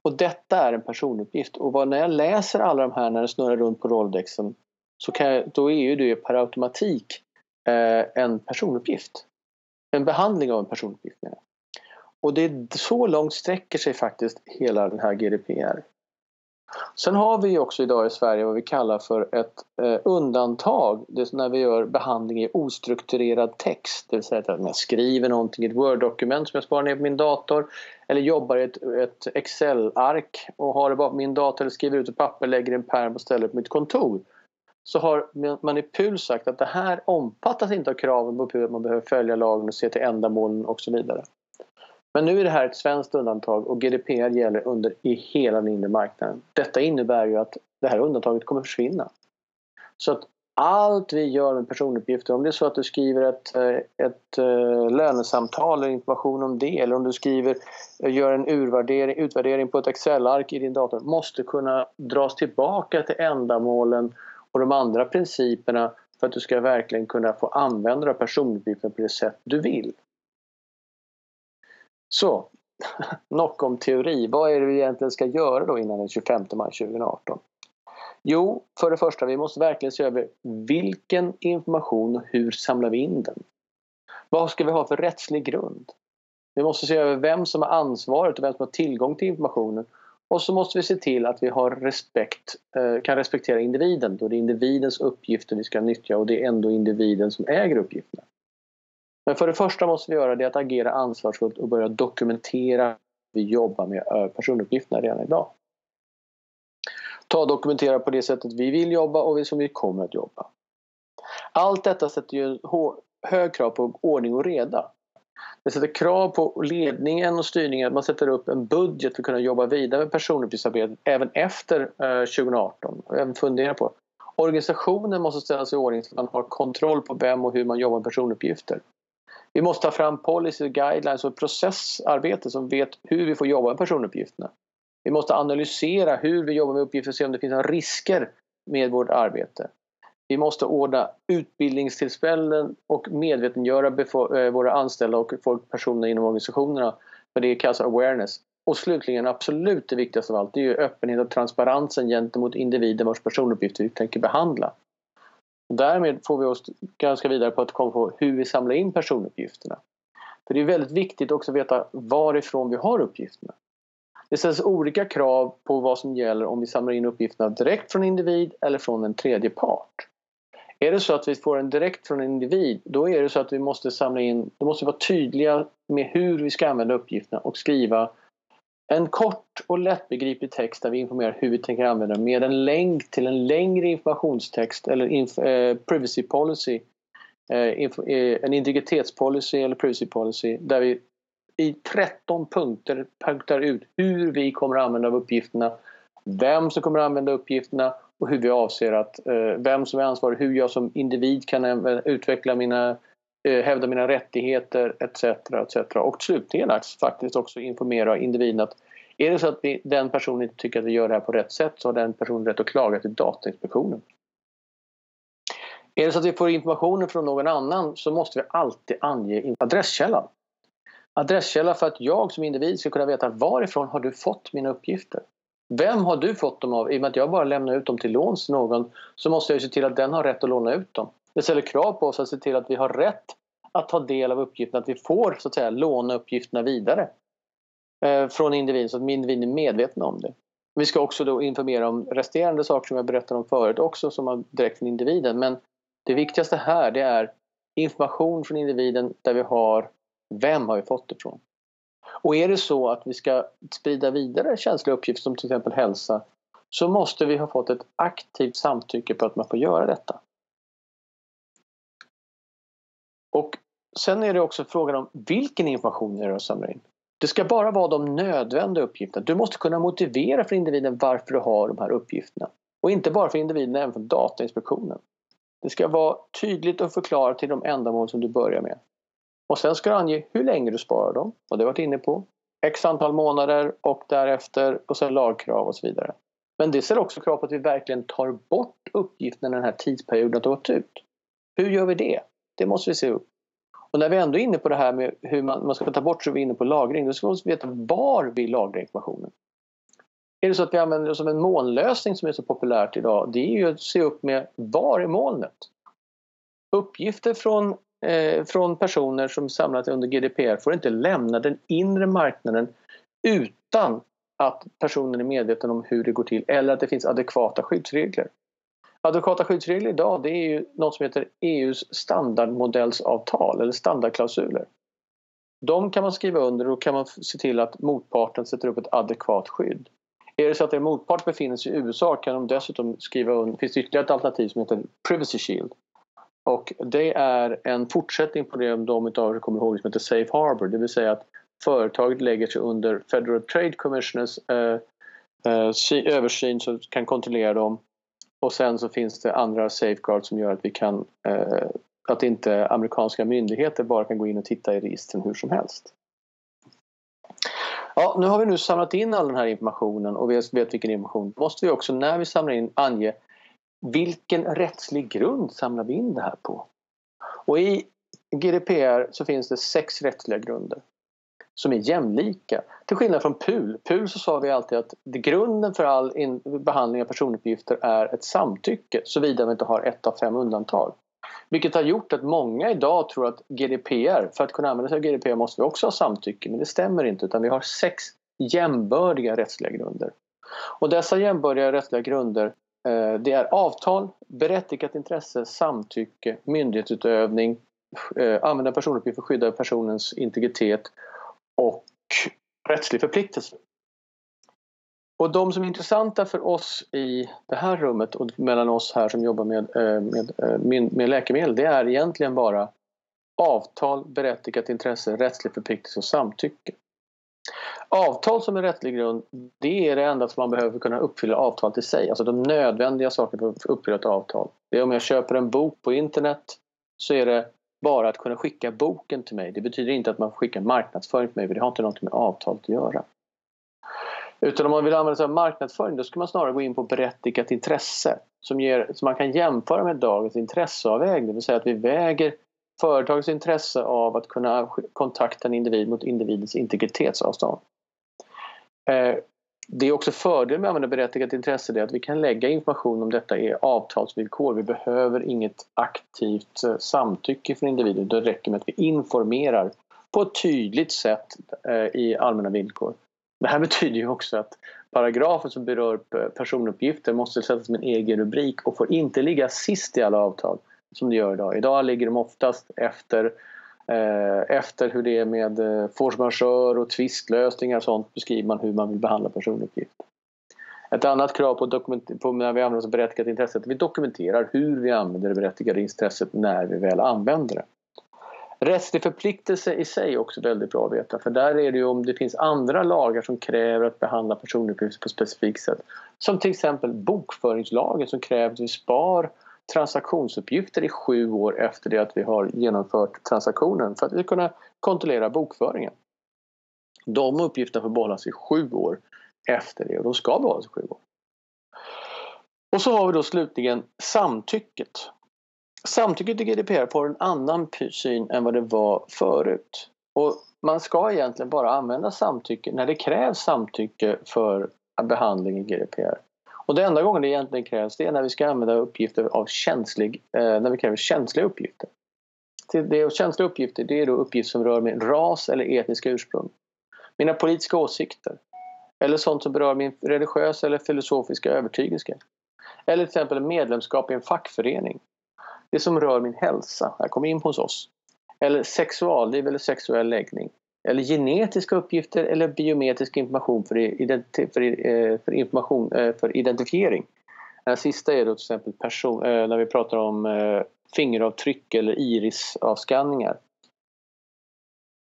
Och detta är en personuppgift och när jag läser alla de här när det snurrar runt på Rolodexen så kan jag, då är ju det per automatik eh, en personuppgift. En behandling av en personuppgift menar jag. Och det är så långt sträcker sig faktiskt hela den här GDPR. Sen har vi också idag i Sverige vad vi kallar för ett eh, undantag. Det är när vi gör behandling i ostrukturerad text. Det vill säga att jag skriver någonting i ett Word-dokument som jag sparar ner på min dator. Eller jobbar i ett, ett Excel-ark och har det bara på min dator eller skriver ut ett papper, lägger i en pärm och ställer på mitt kontor. Så har man i PUL sagt att det här omfattas inte av kraven på PUL att man behöver följa lagen och se till ändamålen och så vidare. Men nu är det här ett svenskt undantag och GDPR gäller under i hela den inre marknaden. Detta innebär ju att det här undantaget kommer försvinna. Så att allt vi gör med personuppgifter, om det är så att du skriver ett, eh, ett eh, lönesamtal eller information om det eller om du skriver, eh, gör en urvärdering, utvärdering på ett Excel-ark i din dator måste kunna dras tillbaka till ändamålen och de andra principerna för att du ska verkligen kunna få använda personuppgifter på det sätt du vill. Så, nog om teori. Vad är det vi egentligen ska göra då innan den 25 maj 2018? Jo, för det första, vi måste verkligen se över vilken information och hur samlar vi in den? Vad ska vi ha för rättslig grund? Vi måste se över vem som har ansvaret och vem som har tillgång till informationen. Och så måste vi se till att vi har respekt, eh, kan respektera individen då det är individens uppgifter vi ska nyttja och det är ändå individen som äger uppgifterna. Men för det första måste vi göra det att agera ansvarsfullt och börja dokumentera vi jobbar med personuppgifterna redan idag. Ta och dokumentera på det sättet vi vill jobba och som vi kommer att jobba. Allt detta sätter ju hög krav på ordning och reda. Det sätter krav på ledningen och styrningen att man sätter upp en budget för att kunna jobba vidare med personuppgiftsarbetet även efter eh, 2018. Även fundera på Organisationen måste ställas i ordning så att man har kontroll på vem och hur man jobbar med personuppgifter. Vi måste ta fram policy guidelines och processarbete som vet hur vi får jobba med personuppgifterna. Vi måste analysera hur vi jobbar med uppgifter och se om det finns några risker med vårt arbete. Vi måste ordna utbildningstillfällen och medvetengöra eh, våra anställda och folk, personer inom organisationerna för det kallas awareness. Och slutligen, absolut det viktigaste av allt, det är öppenhet och transparensen gentemot individen vars personuppgifter vi tänker behandla. Därmed får vi oss ganska vidare på att komma på hur vi samlar in personuppgifterna. För det är väldigt viktigt också att veta varifrån vi har uppgifterna. Det ställs olika krav på vad som gäller om vi samlar in uppgifterna direkt från individ eller från en tredje part. Är det så att vi får en direkt från en individ, då är det så att vi måste samla in, då måste vi vara tydliga med hur vi ska använda uppgifterna och skriva en kort och lättbegriplig text där vi informerar hur vi tänker använda den med en länk till en längre informationstext eller inf eh, privacy policy. Eh, eh, en integritetspolicy eller privacy policy där vi i 13 punkter punktar ut hur vi kommer att använda uppgifterna, vem som kommer att använda uppgifterna och hur vi avser att, eh, vem som är ansvarig, hur jag som individ kan utveckla mina, eh, Eh, hävda mina rättigheter etc. etc. Och slutligen faktiskt också informera individen att är det så att vi, den personen inte tycker att vi gör det här på rätt sätt så har den personen rätt att klaga till Datainspektionen. Är det så att vi får informationen från någon annan så måste vi alltid ange adresskällan. Adresskälla för att jag som individ ska kunna veta varifrån har du fått mina uppgifter? Vem har du fått dem av? I och med att jag bara lämnar ut dem till låns till någon så måste jag se till att den har rätt att låna ut dem. Det ställer krav på oss att se till att vi har rätt att ta del av uppgifterna, att vi får så att säga låna uppgifterna vidare eh, från individen så att individen är medveten om det. Vi ska också då informera om resterande saker som jag berättade om förut också som har direkt från individen men det viktigaste här det är information från individen där vi har vem har vi fått det ifrån? Och är det så att vi ska sprida vidare känsliga uppgifter som till exempel hälsa så måste vi ha fått ett aktivt samtycke på att man får göra detta. Och sen är det också frågan om vilken information är det att samlar in? Det ska bara vara de nödvändiga uppgifterna. Du måste kunna motivera för individen varför du har de här uppgifterna. Och inte bara för individen, även för Datainspektionen. Det ska vara tydligt och förklarat till de ändamål som du börjar med. Och sen ska du ange hur länge du sparar dem, och det har varit inne på. X antal månader och därefter och sen lagkrav och så vidare. Men det ställer också krav på att vi verkligen tar bort uppgifterna när den här tidsperioden har gått ut. Hur gör vi det? Det måste vi se upp. Och när vi ändå är inne på det här med hur man, man ska ta bort så är vi inne på lagring. Då ska vi veta var vi lagrar informationen. Är det så att vi använder det som en molnlösning som är så populärt idag, det är ju att se upp med var är molnet? Uppgifter från eh, från personer som samlat under GDPR får inte lämna den inre marknaden utan att personen är medveten om hur det går till eller att det finns adekvata skyddsregler. Adekvata skyddsregler idag det är ju något som heter EUs standardmodellsavtal eller standardklausuler. De kan man skriva under och då kan man se till att motparten sätter upp ett adekvat skydd. Är det så att en motpart befinner sig i USA kan de dessutom skriva under, Det finns ytterligare ett alternativ som heter Privacy Shield. Och det är en fortsättning på det de av er kommer ihåg som heter Safe Harbor. Det vill säga att företaget lägger sig under Federal Trade Commissioners eh, eh, översyn så kan kontrollera dem. Och sen så finns det andra safeguards som gör att vi kan eh, att inte amerikanska myndigheter bara kan gå in och titta i registren hur som helst. Ja, nu har vi nu samlat in all den här informationen och vi vet vilken information. Då måste vi också när vi samlar in ange vilken rättslig grund samlar vi in det här på? Och i GDPR så finns det sex rättsliga grunder som är jämlika. Till skillnad från PUL. PUL så sa vi alltid att grunden för all behandling av personuppgifter är ett samtycke såvida vi inte har ett av fem undantag. Vilket har gjort att många idag tror att GDPR, för att kunna använda sig av GDPR måste vi också ha samtycke. Men det stämmer inte utan vi har sex jämbördiga rättsliga grunder. Och dessa jämbördiga rättsliga grunder Eh, det är avtal, berättigat intresse, samtycke, myndighetsutövning, eh, använda personuppgift för att skydda personens integritet och rättslig förpliktelse. Och de som är intressanta för oss i det här rummet och mellan oss här som jobbar med, eh, med, eh, med läkemedel det är egentligen bara avtal, berättigat intresse, rättslig förpliktelse och samtycke. Avtal som är rättslig grund, det är det enda som man behöver för att kunna uppfylla avtalet i sig. Alltså de nödvändiga sakerna för att uppfylla ett avtal. Det är om jag köper en bok på internet så är det bara att kunna skicka boken till mig. Det betyder inte att man skickar marknadsföring till mig, för det har inte något med avtalet att göra. Utan om man vill använda sig av marknadsföring då ska man snarare gå in på berättigat intresse som, ger, som man kan jämföra med dagens intresseavvägning. Det vill säga att vi väger företagets intresse av att kunna kontakta en individ mot individens integritetsavstånd. Eh, det är också fördel med användarberättigat intresse det är att vi kan lägga information om detta i avtalsvillkor. Vi behöver inget aktivt eh, samtycke från individen. Det räcker med att vi informerar på ett tydligt sätt eh, i allmänna villkor. Det här betyder ju också att paragrafer som berör eh, personuppgifter måste sättas som en egen rubrik och får inte ligga sist i alla avtal som det gör idag. Idag ligger de oftast efter Eh, efter hur det är med eh, force majeure och tvistlösningar och sånt beskriver man hur man vill behandla personuppgifter. Ett annat krav på, på när vi använder oss av berättigat intresse är att vi dokumenterar hur vi använder det berättigade intresset när vi väl använder det. Rättslig förpliktelse i sig är också väldigt bra att veta för där är det ju om det finns andra lagar som kräver att behandla personuppgifter på ett specifikt sätt. Som till exempel bokföringslagen som kräver att vi spar transaktionsuppgifter i sju år efter det att vi har genomfört transaktionen för att vi ska kunna kontrollera bokföringen. De uppgifterna får behållas i sju år efter det och de ska behållas i sju år. Och så har vi då slutligen samtycket. Samtycket i GDPR får en annan syn än vad det var förut. Och man ska egentligen bara använda samtycke när det krävs samtycke för behandling i GDPR. Och det enda gången det egentligen krävs det är när vi ska använda uppgifter av känslig, eh, när vi kräver känsliga uppgifter. Det känsliga uppgifter det är då uppgifter som rör min ras eller etniska ursprung. Mina politiska åsikter. Eller sånt som berör min religiösa eller filosofiska övertygelse. Eller till exempel medlemskap i en fackförening. Det som rör min hälsa, jag kommer in hos oss. Eller sexualliv eller sexuell läggning. Eller genetiska uppgifter eller biometrisk information för, identi för, eh, för, information, eh, för identifiering. Den sista är då till exempel person, eh, när vi pratar om eh, fingeravtryck eller irisavskanningar.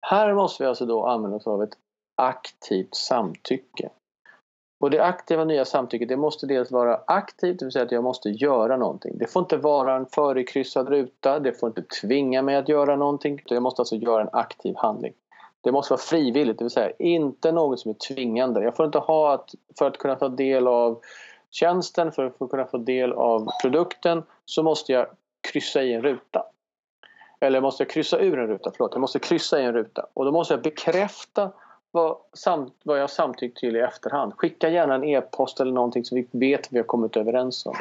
Här måste vi alltså då använda oss av ett aktivt samtycke. Och det aktiva nya samtycket det måste dels vara aktivt, det vill säga att jag måste göra någonting. Det får inte vara en förkryssad ruta, det får inte tvinga mig att göra någonting. Jag måste alltså göra en aktiv handling. Det måste vara frivilligt, det vill säga inte något som är tvingande. Jag får inte ha att, för att kunna ta del av tjänsten, för att kunna få del av produkten så måste jag kryssa i en ruta. Eller måste jag kryssa ur en ruta, förlåt, jag måste kryssa i en ruta. Och då måste jag bekräfta vad, samt, vad jag samtyckt till i efterhand. Skicka gärna en e-post eller någonting så vi vet vad vi har kommit överens om.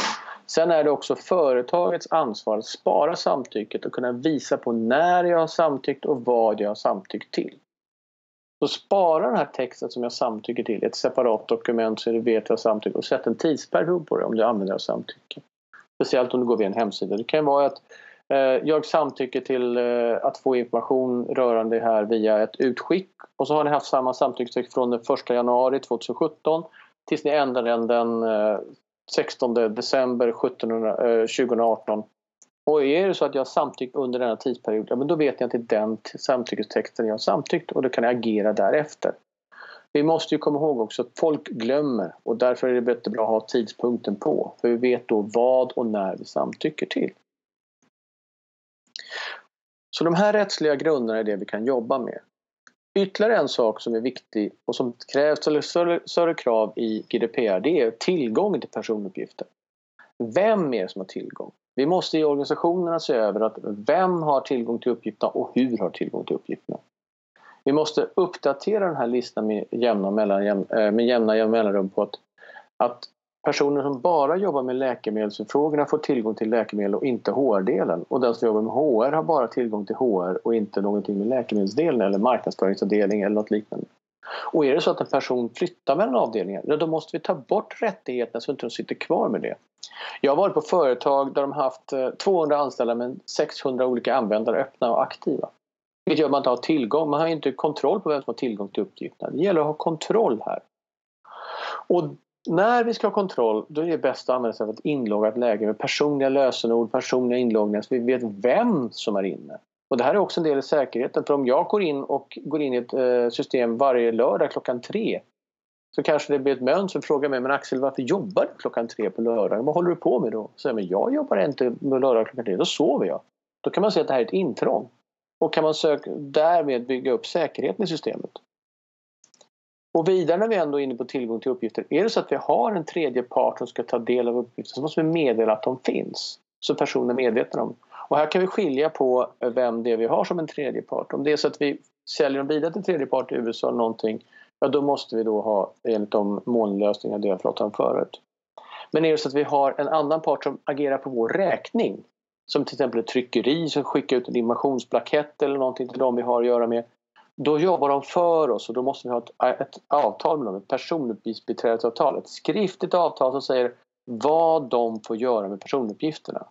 Sen är det också företagets ansvar att spara samtycket och kunna visa på när jag har samtyckt och vad jag har samtyckt till. Så spara den här texten som jag samtycker till i ett separat dokument så du vet jag samtycker och sätt en tidsperiod på det om du använder av samtycke. Speciellt om du går via en hemsida. Det kan vara att Eh, jag samtycker till eh, att få information rörande det här via ett utskick och så har ni haft samma samtyckestext från den 1 januari 2017 tills ni ändrar den den 16 eh, december 2018. Och är det så att jag har samtyckt under denna tidsperiod, ja, men då vet jag är den samtyckestexten jag har samtyckt och då kan jag agera därefter. Vi måste ju komma ihåg också att folk glömmer och därför är det bättre att ha tidpunkten på. För vi vet då vad och när vi samtycker till. Så de här rättsliga grunderna är det vi kan jobba med. Ytterligare en sak som är viktig och som krävs eller större krav i GDPR det är tillgången till personuppgifter. Vem är det som har tillgång? Vi måste i organisationerna se över att vem har tillgång till uppgifterna och hur har tillgång till uppgifterna. Vi måste uppdatera den här listan med jämna, mellan, eh, med jämna mellanrum på att, att personer som bara jobbar med läkemedelsfrågorna får tillgång till läkemedel och inte HR-delen. Och den som jobbar med HR har bara tillgång till HR och inte någonting med läkemedelsdelen eller marknadsföringsavdelning eller något liknande. Och är det så att en person flyttar mellan avdelningar, då måste vi ta bort rättigheterna så att de inte sitter kvar med det. Jag har varit på företag där de haft eh, 200 anställda men 600 olika användare öppna och aktiva. Vilket gör att man inte har tillgång, man har inte kontroll på vem som har tillgång till uppgifterna. Det gäller att ha kontroll här. Och när vi ska ha kontroll då är det bäst att använda sig av ett inloggat läge med personliga lösenord, personliga inloggningar så vi vet vem som är inne. Och det här är också en del i säkerheten för om jag går in och går in i ett eh, system varje lördag klockan tre så kanske det blir ett mönster som frågar mig men Axel varför jobbar du klockan tre på lördag? Vad håller du på med då? Så jag, men jag jobbar inte på lördag klockan tre, då sover jag. Då kan man säga att det här är ett intrång. Och kan man söka, därmed bygga upp säkerheten i systemet. Och vidare när vi ändå är inne på tillgång till uppgifter, är det så att vi har en tredje part som ska ta del av uppgifter så måste vi meddela att de finns. Så personen är medveten om. Och här kan vi skilja på vem det är vi har som en tredje part. Om det är så att vi säljer en vidare till tredje part i USA eller någonting, ja då måste vi då ha enligt de molnlösningar det jag pratade om förut. Men är det så att vi har en annan part som agerar på vår räkning, som till exempel ett tryckeri som skickar ut en invasionsblankett eller någonting till dem vi har att göra med, då jobbar de för oss och då måste vi ha ett, ett avtal med dem, ett personuppgiftsbiträdesavtal, ett skriftligt avtal som säger vad de får göra med personuppgifterna.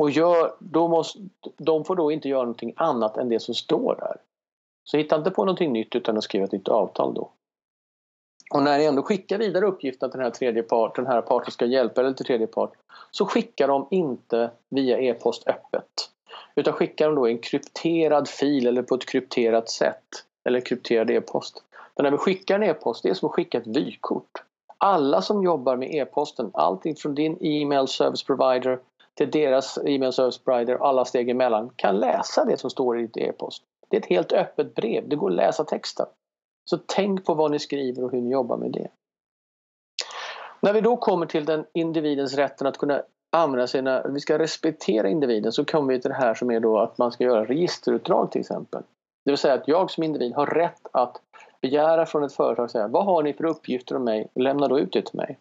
Och gör, då måste, de får då inte göra någonting annat än det som står där. Så hitta inte på någonting nytt utan att skriva ett nytt avtal då. Och när ni ändå skickar vidare uppgifterna till den här tredje part, den här parten ska hjälpa eller till tredje part, så skickar de inte via e-post öppet. Utan skickar de då en krypterad fil eller på ett krypterat sätt. Eller krypterad e-post. Men när vi skickar en e-post, det är som att skicka ett vykort. Alla som jobbar med e-posten, allting från din e-mail service provider till deras e-mail service provider och alla steg emellan kan läsa det som står i ditt e-post. Det är ett helt öppet brev, det går att läsa texten. Så tänk på vad ni skriver och hur ni jobbar med det. När vi då kommer till den individens rätten att kunna använda sina, vi ska respektera individen så kommer vi till det här som är då att man ska göra registerutdrag till exempel. Det vill säga att jag som individ har rätt att begära från ett företag säga vad har ni för uppgifter om mig? Lämna då ut det till mig.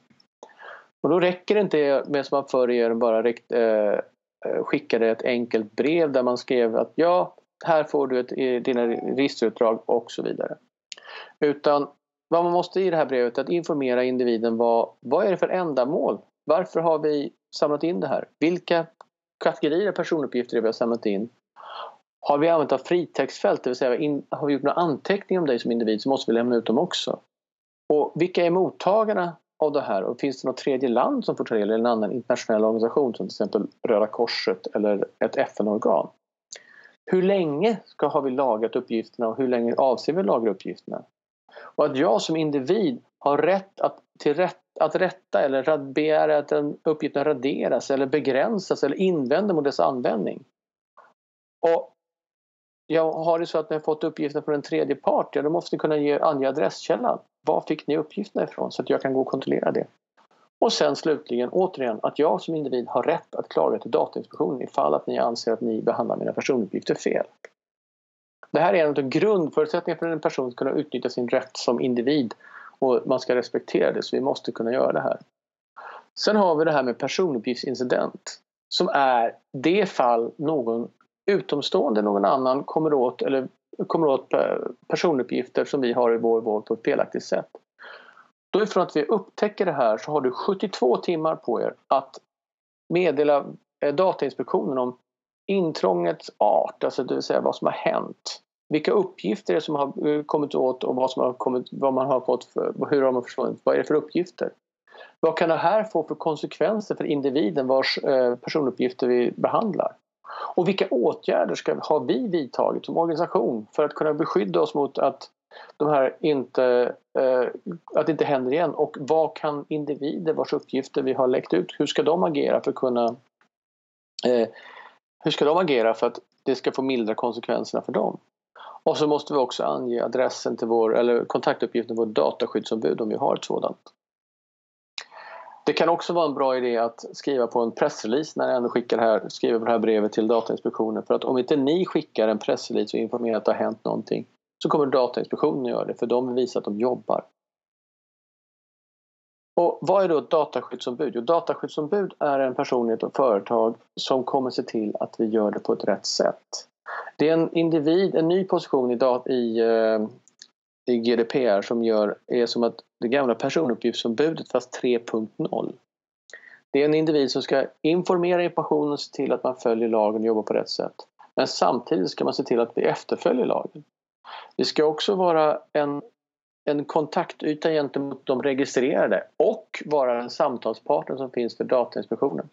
Och då räcker det inte med som man förr i bara räck, eh, eh, skickade ett enkelt brev där man skrev att ja, här får du ett, dina registerutdrag och så vidare. Utan vad man måste i det här brevet är att informera individen vad, vad är det för ändamål? Varför har vi samlat in det här? Vilka kategorier personuppgifter är vi har samlat in? Har vi använt av fritextfält, det vill säga in, har vi gjort några anteckningar om dig som individ så måste vi lämna ut dem också. Och vilka är mottagarna av det här och finns det något tredje land som får ta del eller en annan internationell organisation som till exempel Röda Korset eller ett FN-organ? Hur länge ska, har vi lagrat uppgifterna och hur länge avser vi lagra uppgifterna? Och att jag som individ har rätt att, till rätt, att rätta eller begära att den uppgiften raderas eller begränsas eller invända mot dess användning. Och jag har det så att när jag fått uppgifter från en tredje part, ja, då måste ni kunna ge, ange adresskällan. Var fick ni uppgifterna ifrån? Så att jag kan gå och kontrollera det. Och sen slutligen återigen att jag som individ har rätt att klaga till Datainspektionen ifall att ni anser att ni behandlar mina personuppgifter fel. Det här är en av grundförutsättningarna för att en person ska kunna utnyttja sin rätt som individ och man ska respektera det så vi måste kunna göra det här. Sen har vi det här med personuppgiftsincident som är det fall någon utomstående, någon annan kommer åt eller kommer åt personuppgifter som vi har i vår vård på ett felaktigt sätt. Då ifrån att vi upptäcker det här så har du 72 timmar på er att meddela eh, Datainspektionen om intrångets art, alltså det vill säga vad som har hänt. Vilka uppgifter som har eh, kommit åt och vad, som har kommit, vad man har fått för, hur har man försvunnit, vad är det för uppgifter? Vad kan det här få för konsekvenser för individen vars eh, personuppgifter vi behandlar? Och vilka åtgärder ska, har vi vidtagit som organisation för att kunna beskydda oss mot att de här inte, eh, att det inte händer igen? Och vad kan individer vars uppgifter vi har läckt ut, hur ska de agera för att kunna eh, hur ska de agera för att det ska få mildra konsekvenserna för dem? Och så måste vi också ange adressen till vår, eller kontaktuppgiften till vårt dataskyddsombud om vi har ett sådant. Det kan också vara en bra idé att skriva på en pressrelease när jag ändå skickar det här, skriver på det här brevet till Datainspektionen. För att om inte ni skickar en pressrelease och informerar att det har hänt någonting så kommer Datainspektionen att göra det för de vill visa att de jobbar. Och vad är då ett dataskyddsombud? Jo, dataskyddsombud är en person i ett företag som kommer se till att vi gör det på ett rätt sätt. Det är en individ, en ny position i, i, eh, i GDPR som gör, är som att det gamla personuppgiftsombudet fast 3.0. Det är en individ som ska informera informationen och se till att man följer lagen och jobbar på rätt sätt. Men samtidigt ska man se till att vi efterföljer lagen. Det ska också vara en, en kontaktyta gentemot de registrerade och vara den samtalspartner som finns för Datainspektionen.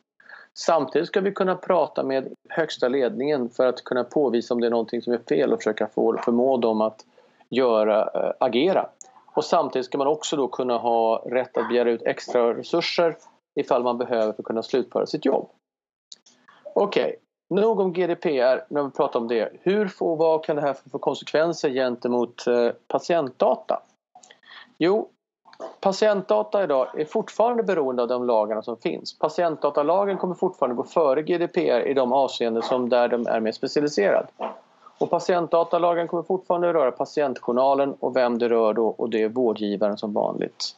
Samtidigt ska vi kunna prata med högsta ledningen för att kunna påvisa om det är någonting som är fel och försöka få, förmå dem att göra, eh, agera. Och samtidigt ska man också då kunna ha rätt att begära ut extra resurser ifall man behöver för att kunna slutföra sitt jobb. Okej, okay. nog om GDPR när vi pratar om det. Hur får, vad kan det här få för konsekvenser gentemot eh, patientdata? Jo, patientdata idag är fortfarande beroende av de lagarna som finns. Patientdatalagen kommer fortfarande gå före GDPR i de avseenden som där de är mer specialiserad. Och patientdatalagen kommer fortfarande röra patientjournalen och vem det rör då och det är vårdgivaren som vanligt.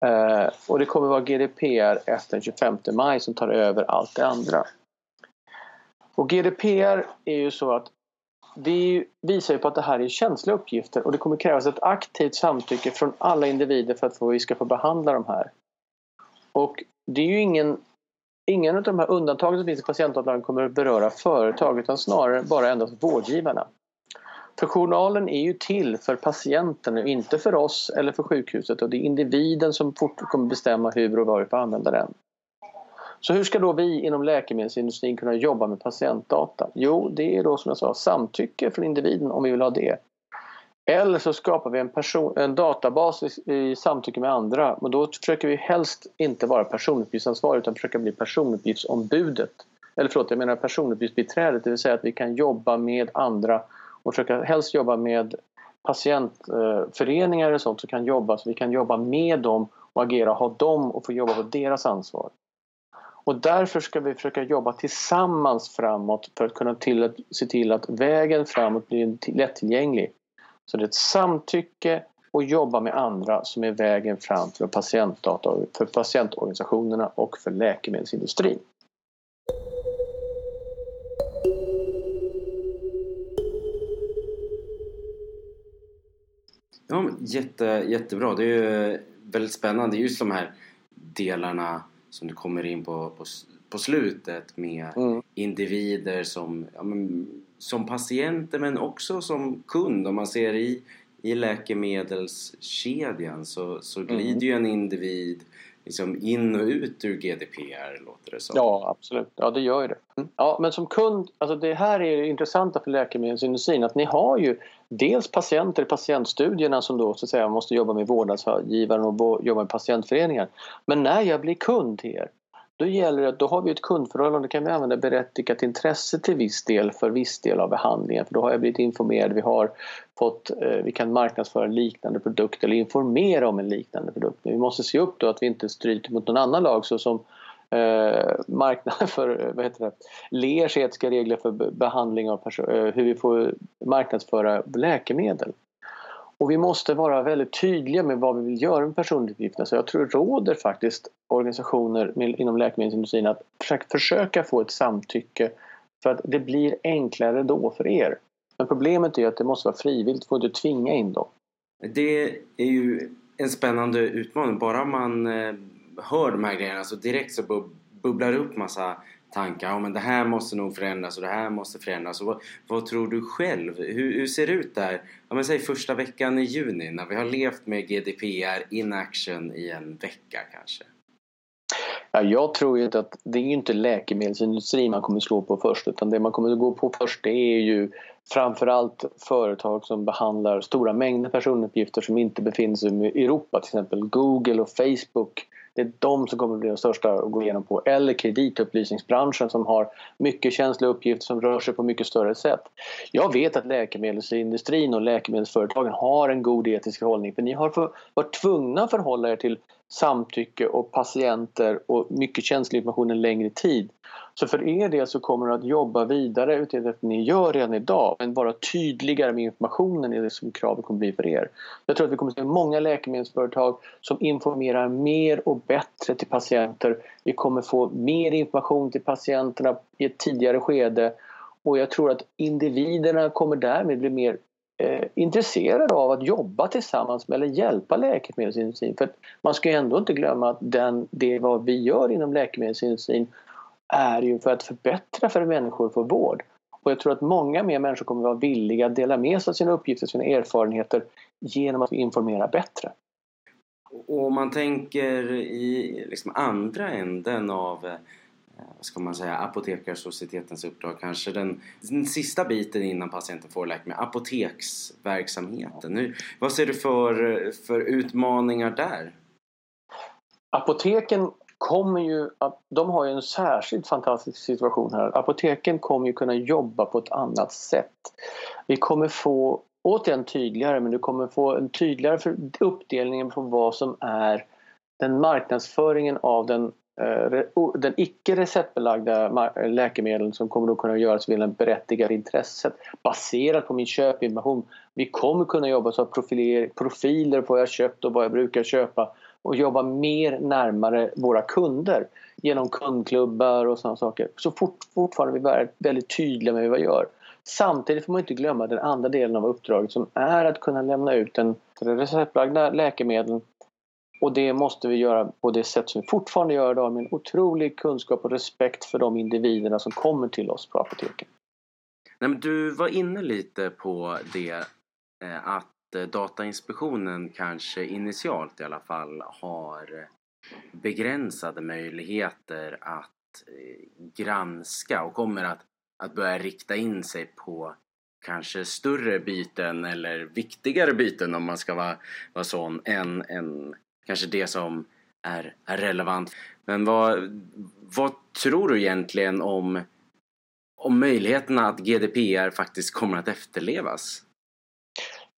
Eh, och det kommer vara GDPR efter den 25 maj som tar över allt det andra. Och GDPR är ju så att det visar ju på att det här är känsliga uppgifter och det kommer krävas ett aktivt samtycke från alla individer för att vi ska få behandla de här. Och det är ju ingen Ingen av de här undantagen som finns i patientdatalagen kommer att beröra företag utan snarare bara endast vårdgivarna. För journalen är ju till för patienten och inte för oss eller för sjukhuset och det är individen som fort kommer bestämma hur och var vi får använda den. Så hur ska då vi inom läkemedelsindustrin kunna jobba med patientdata? Jo, det är då som jag sa samtycke från individen om vi vill ha det. Eller så skapar vi en, person, en databas i, i samtycke med andra och då försöker vi helst inte vara personuppgiftsansvarig utan försöka bli personuppgiftsombudet. Eller förlåt, jag menar personuppgiftsbiträdet, det vill säga att vi kan jobba med andra och försöka helst jobba med patientföreningar och sånt som kan jobba så vi kan jobba med dem och agera, ha dem och få jobba på deras ansvar. Och därför ska vi försöka jobba tillsammans framåt för att kunna till, se till att vägen framåt blir lättillgänglig. Så det är ett samtycke och jobba med andra som är vägen fram för patientdata, för patientorganisationerna och för läkemedelsindustrin. Ja, jätte, jättebra. Det är väldigt spännande. Just de här delarna som du kommer in på på, på slutet med mm. individer som, ja, men, som patienter men också som kund. Om man ser i, i läkemedelskedjan så, så glider mm. ju en individ liksom in och ut ur GDPR låter det som. Ja, absolut. Ja, det gör ju det. Mm. Ja, men som kund, alltså det här är det intressanta för läkemedelsindustrin att ni har ju dels patienter i patientstudierna som då så att säga måste jobba med vårdnadsgivaren och jobba med patientföreningar. Men när jag blir kund till er då gäller det att då har vi ett kundförhållande, då kan vi använda berättigat intresse till viss del för viss del av behandlingen för då har jag blivit informerad, vi har fått, eh, vi kan marknadsföra en liknande produkt eller informera om en liknande produkt. Men vi måste se upp då att vi inte stryter mot någon annan lag såsom eh, marknad för, eh, vad heter det, LERs etiska regler för behandling av eh, hur vi får marknadsföra läkemedel. Och vi måste vara väldigt tydliga med vad vi vill göra med personuppgifterna. Så jag tror det råder faktiskt organisationer inom läkemedelsindustrin att försöka få ett samtycke för att det blir enklare då för er. Men problemet är att det måste vara frivilligt, får inte tvinga in dem. Det är ju en spännande utmaning. Bara man eh, hör de här grejerna så direkt så bubblar det upp massa tankar. Ja, men det här måste nog förändras och det här måste förändras. Och vad, vad tror du själv? Hur, hur, ser det ut där? Ja, men säg första veckan i juni när vi har levt med GDPR in action i en vecka kanske. Ja, jag tror ju att det är inte läkemedelsindustrin man kommer slå på först utan det man kommer att gå på först det är ju framförallt företag som behandlar stora mängder personuppgifter som inte befinner sig i Europa, till exempel Google och Facebook det är de som kommer att bli de största att gå igenom på. Eller kreditupplysningsbranschen som har mycket känsliga uppgifter som rör sig på mycket större sätt. Jag vet att läkemedelsindustrin och läkemedelsföretagen har en god etisk hållning för ni har för, varit tvungna att förhålla er till samtycke och patienter och mycket känslig information en längre tid. Så för er del så kommer ni att jobba vidare utifrån det ni gör redan idag men vara tydligare med informationen är det som kravet kommer bli för er. Jag tror att vi kommer att se många läkemedelsföretag som informerar mer och bättre till patienter. Vi kommer få mer information till patienterna i ett tidigare skede och jag tror att individerna kommer därmed bli mer eh, intresserade av att jobba tillsammans med eller hjälpa läkemedelsindustrin. För man ska ju ändå inte glömma att den, det vad vi gör inom läkemedelsindustrin är ju för att förbättra för människor får vård. Och jag tror att många mer människor kommer att vara villiga att dela med sig av sina uppgifter, sina erfarenheter genom att informera bättre. Och om man tänker i liksom andra änden av Eh, ska man säga, Apotekarsocietetens uppdrag kanske den, den sista biten innan patienten får läkemedel, apoteksverksamheten. Nu, vad ser du för, för utmaningar där? Apoteken kommer ju att, de har ju en särskilt fantastisk situation här. Apoteken kommer ju kunna jobba på ett annat sätt. Vi kommer få, återigen tydligare, men du kommer få en tydligare uppdelning på vad som är den marknadsföringen av den Eh, den icke receptbelagda läkemedlen som kommer att kunna göras vid en berättigad intresset baserat på min köpinformation. Vi kommer kunna jobba så profiler på vad jag köpt och vad jag brukar köpa och jobba mer närmare våra kunder genom kundklubbar och sådana saker. Så fort, fortfarande är väldigt tydliga med vad vi gör. Samtidigt får man inte glömma den andra delen av uppdraget som är att kunna lämna ut den receptbelagda läkemedlen och det måste vi göra på det sätt som vi fortfarande gör idag med en otrolig kunskap och respekt för de individerna som kommer till oss på apoteken. Nej, men du var inne lite på det eh, att eh, Datainspektionen kanske initialt i alla fall har begränsade möjligheter att eh, granska och kommer att, att börja rikta in sig på kanske större byten eller viktigare byten om man ska vara, vara sån än, än kanske det som är, är relevant. Men vad, vad tror du egentligen om, om möjligheterna att GDPR faktiskt kommer att efterlevas?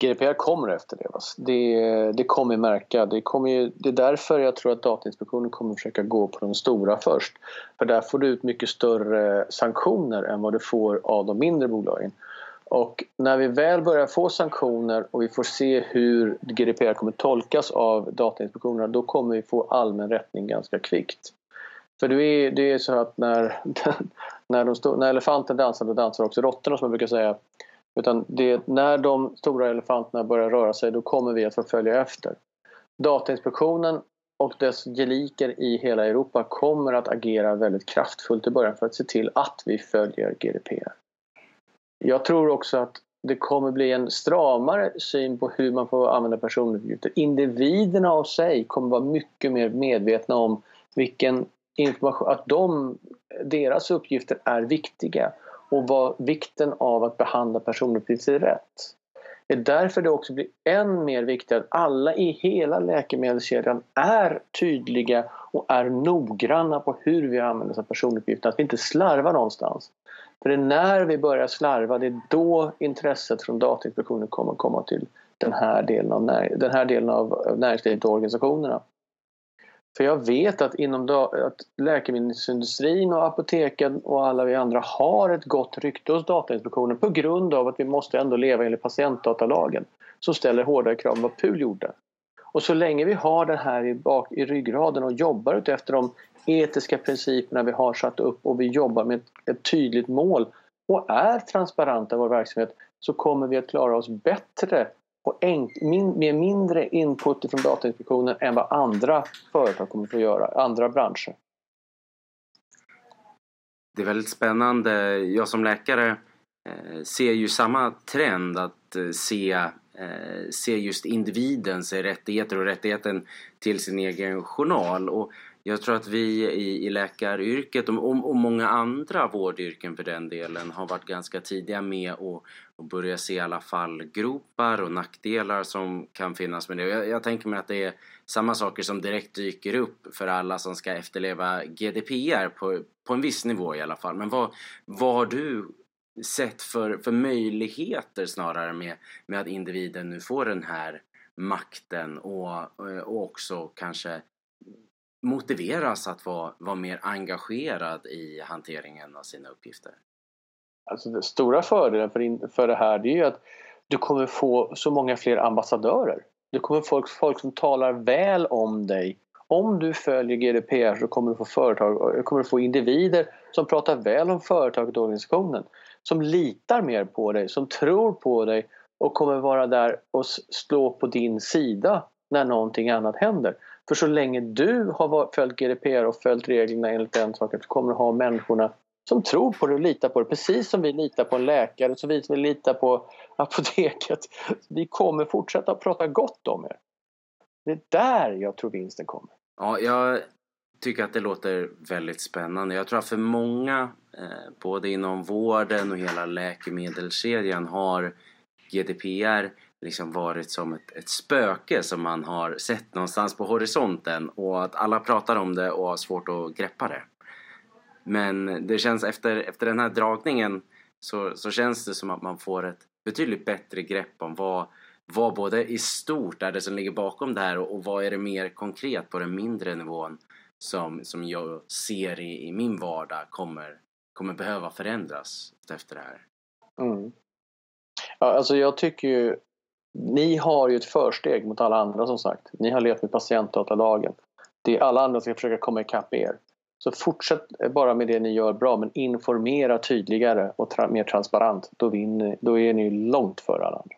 GDPR kommer att efterlevas. Det, det kommer vi märka. Det, kommer ju, det är därför jag tror att Datainspektionen kommer att försöka gå på de stora först. För där får du ut mycket större sanktioner än vad du får av de mindre bolagen. Och när vi väl börjar få sanktioner och vi får se hur GDPR kommer tolkas av Datainspektionen då kommer vi få allmän rättning ganska kvickt. För det är, det är så att när, när, de stå, när elefanten dansar då dansar också råttorna som jag brukar säga. Utan det, när de stora elefanterna börjar röra sig då kommer vi att få följa efter. Datainspektionen och dess geliker i hela Europa kommer att agera väldigt kraftfullt i början för att se till att vi följer GDPR. Jag tror också att det kommer bli en stramare syn på hur man får använda personuppgifter. Individerna av sig kommer vara mycket mer medvetna om vilken information, att de, deras uppgifter är viktiga och vad vikten av att behandla personuppgifter rätt. Det är därför det också blir än mer viktigt att alla i hela läkemedelskedjan är tydliga och är noggranna på hur vi använder oss av personuppgifter. Att vi inte slarvar någonstans. För det är när vi börjar slarva, det är då intresset från Datainspektionen kommer att komma till den här delen av, när, den här delen av näringslivet och organisationerna. För jag vet att inom att läkemedelsindustrin och apoteken och alla vi andra har ett gott rykte hos Datainspektionen på grund av att vi måste ändå leva enligt patientdatalagen som ställer hårdare krav än vad PUL gjorde. Och så länge vi har det här i, bak, i ryggraden och jobbar utefter de etiska principerna vi har satt upp och vi jobbar med ett, tydligt mål och är transparenta i vår verksamhet så kommer vi att klara oss bättre och min, med mindre input från Datainspektionen än vad andra företag kommer att få göra, andra branscher. Det är väldigt spännande. Jag som läkare eh, ser ju samma trend att eh, se, eh, se just individens rättigheter och rättigheten till sin egen journal. Och jag tror att vi i, i läkaryrket och, och, många andra vårdyrken för den delen har varit ganska tidiga med att, börja se i alla fall gropar och nackdelar som kan finnas med det. Jag, jag tänker mig att det är samma saker som direkt dyker upp för alla som ska efterleva GDPR på, på en viss nivå i alla fall. Men vad, vad har du sett för, för möjligheter snarare med, med att individen nu får den här makten och, och också kanske motiveras att vara, vara mer engagerad i hanteringen av sina uppgifter? Alltså den stora fördelen för, för det här det är ju att du kommer få så många fler ambassadörer. Du kommer få folk, folk som talar väl om dig. Om du följer GDPR så kommer du få företag, kommer du få individer som pratar väl om företaget och organisationen. Som litar mer på dig, som tror på dig och kommer vara där och slå på din sida när någonting annat händer. För så länge du har följt GDPR och följt reglerna enligt den saken så kommer du ha människorna som tror på det och litar på det. Precis som vi litar på en läkare, som vi litar på apoteket. Vi kommer fortsätta att prata gott om er. Det är där jag tror vinsten kommer. Ja, jag tycker att det låter väldigt spännande. Jag tror att för många, eh, både inom vården och hela läkemedelskedjan har GDPR liksom varit som ett, ett spöke som man har sett någonstans på horisonten och att alla pratar om det och har svårt att greppa det. Men det känns efter, efter den här dragningen så, så känns det som att man får ett betydligt bättre grepp om vad, vad både i stort är det som ligger bakom det här och, och vad är det mer konkret på den mindre nivån som, som jag ser i, i min vardag kommer, kommer behöva förändras efter det här. Mm. Ja, alltså jag tycker ju ni har ju ett försteg mot alla andra som sagt. Ni har levt med patientdatalagen. Det är alla andra som ska försöka komma ikapp er. Så fortsätt bara med det ni gör bra men informera tydligare och tra mer transparent. Då, vinner, då är ni långt före alla andra.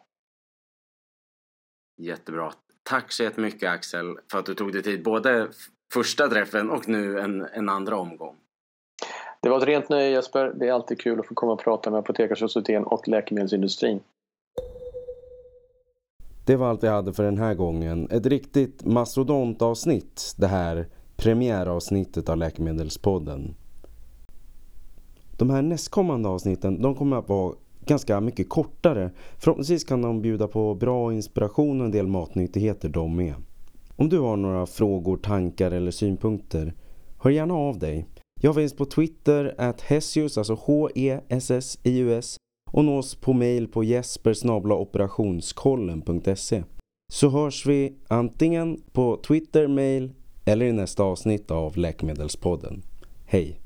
Jättebra. Tack så jättemycket Axel för att du tog dig tid både första träffen och nu en, en andra omgång. Det var ett rent nöje Jesper. Det är alltid kul att få komma och prata med Apotekarsocieteten och läkemedelsindustrin. Det var allt vi hade för den här gången. Ett riktigt mastodontavsnitt, det här premiäravsnittet av Läkemedelspodden. De här nästkommande avsnitten de kommer att vara ganska mycket kortare. Förhoppningsvis kan de bjuda på bra inspiration och en del matnyttigheter de med. Om du har några frågor, tankar eller synpunkter, hör gärna av dig. Jag finns på Twitter at Hessius, alltså H-E-S-S-I-U-S och nås på mail på jespersnablaoperationskollen.se. Så hörs vi antingen på Twitter, mail eller i nästa avsnitt av Läkemedelspodden. Hej!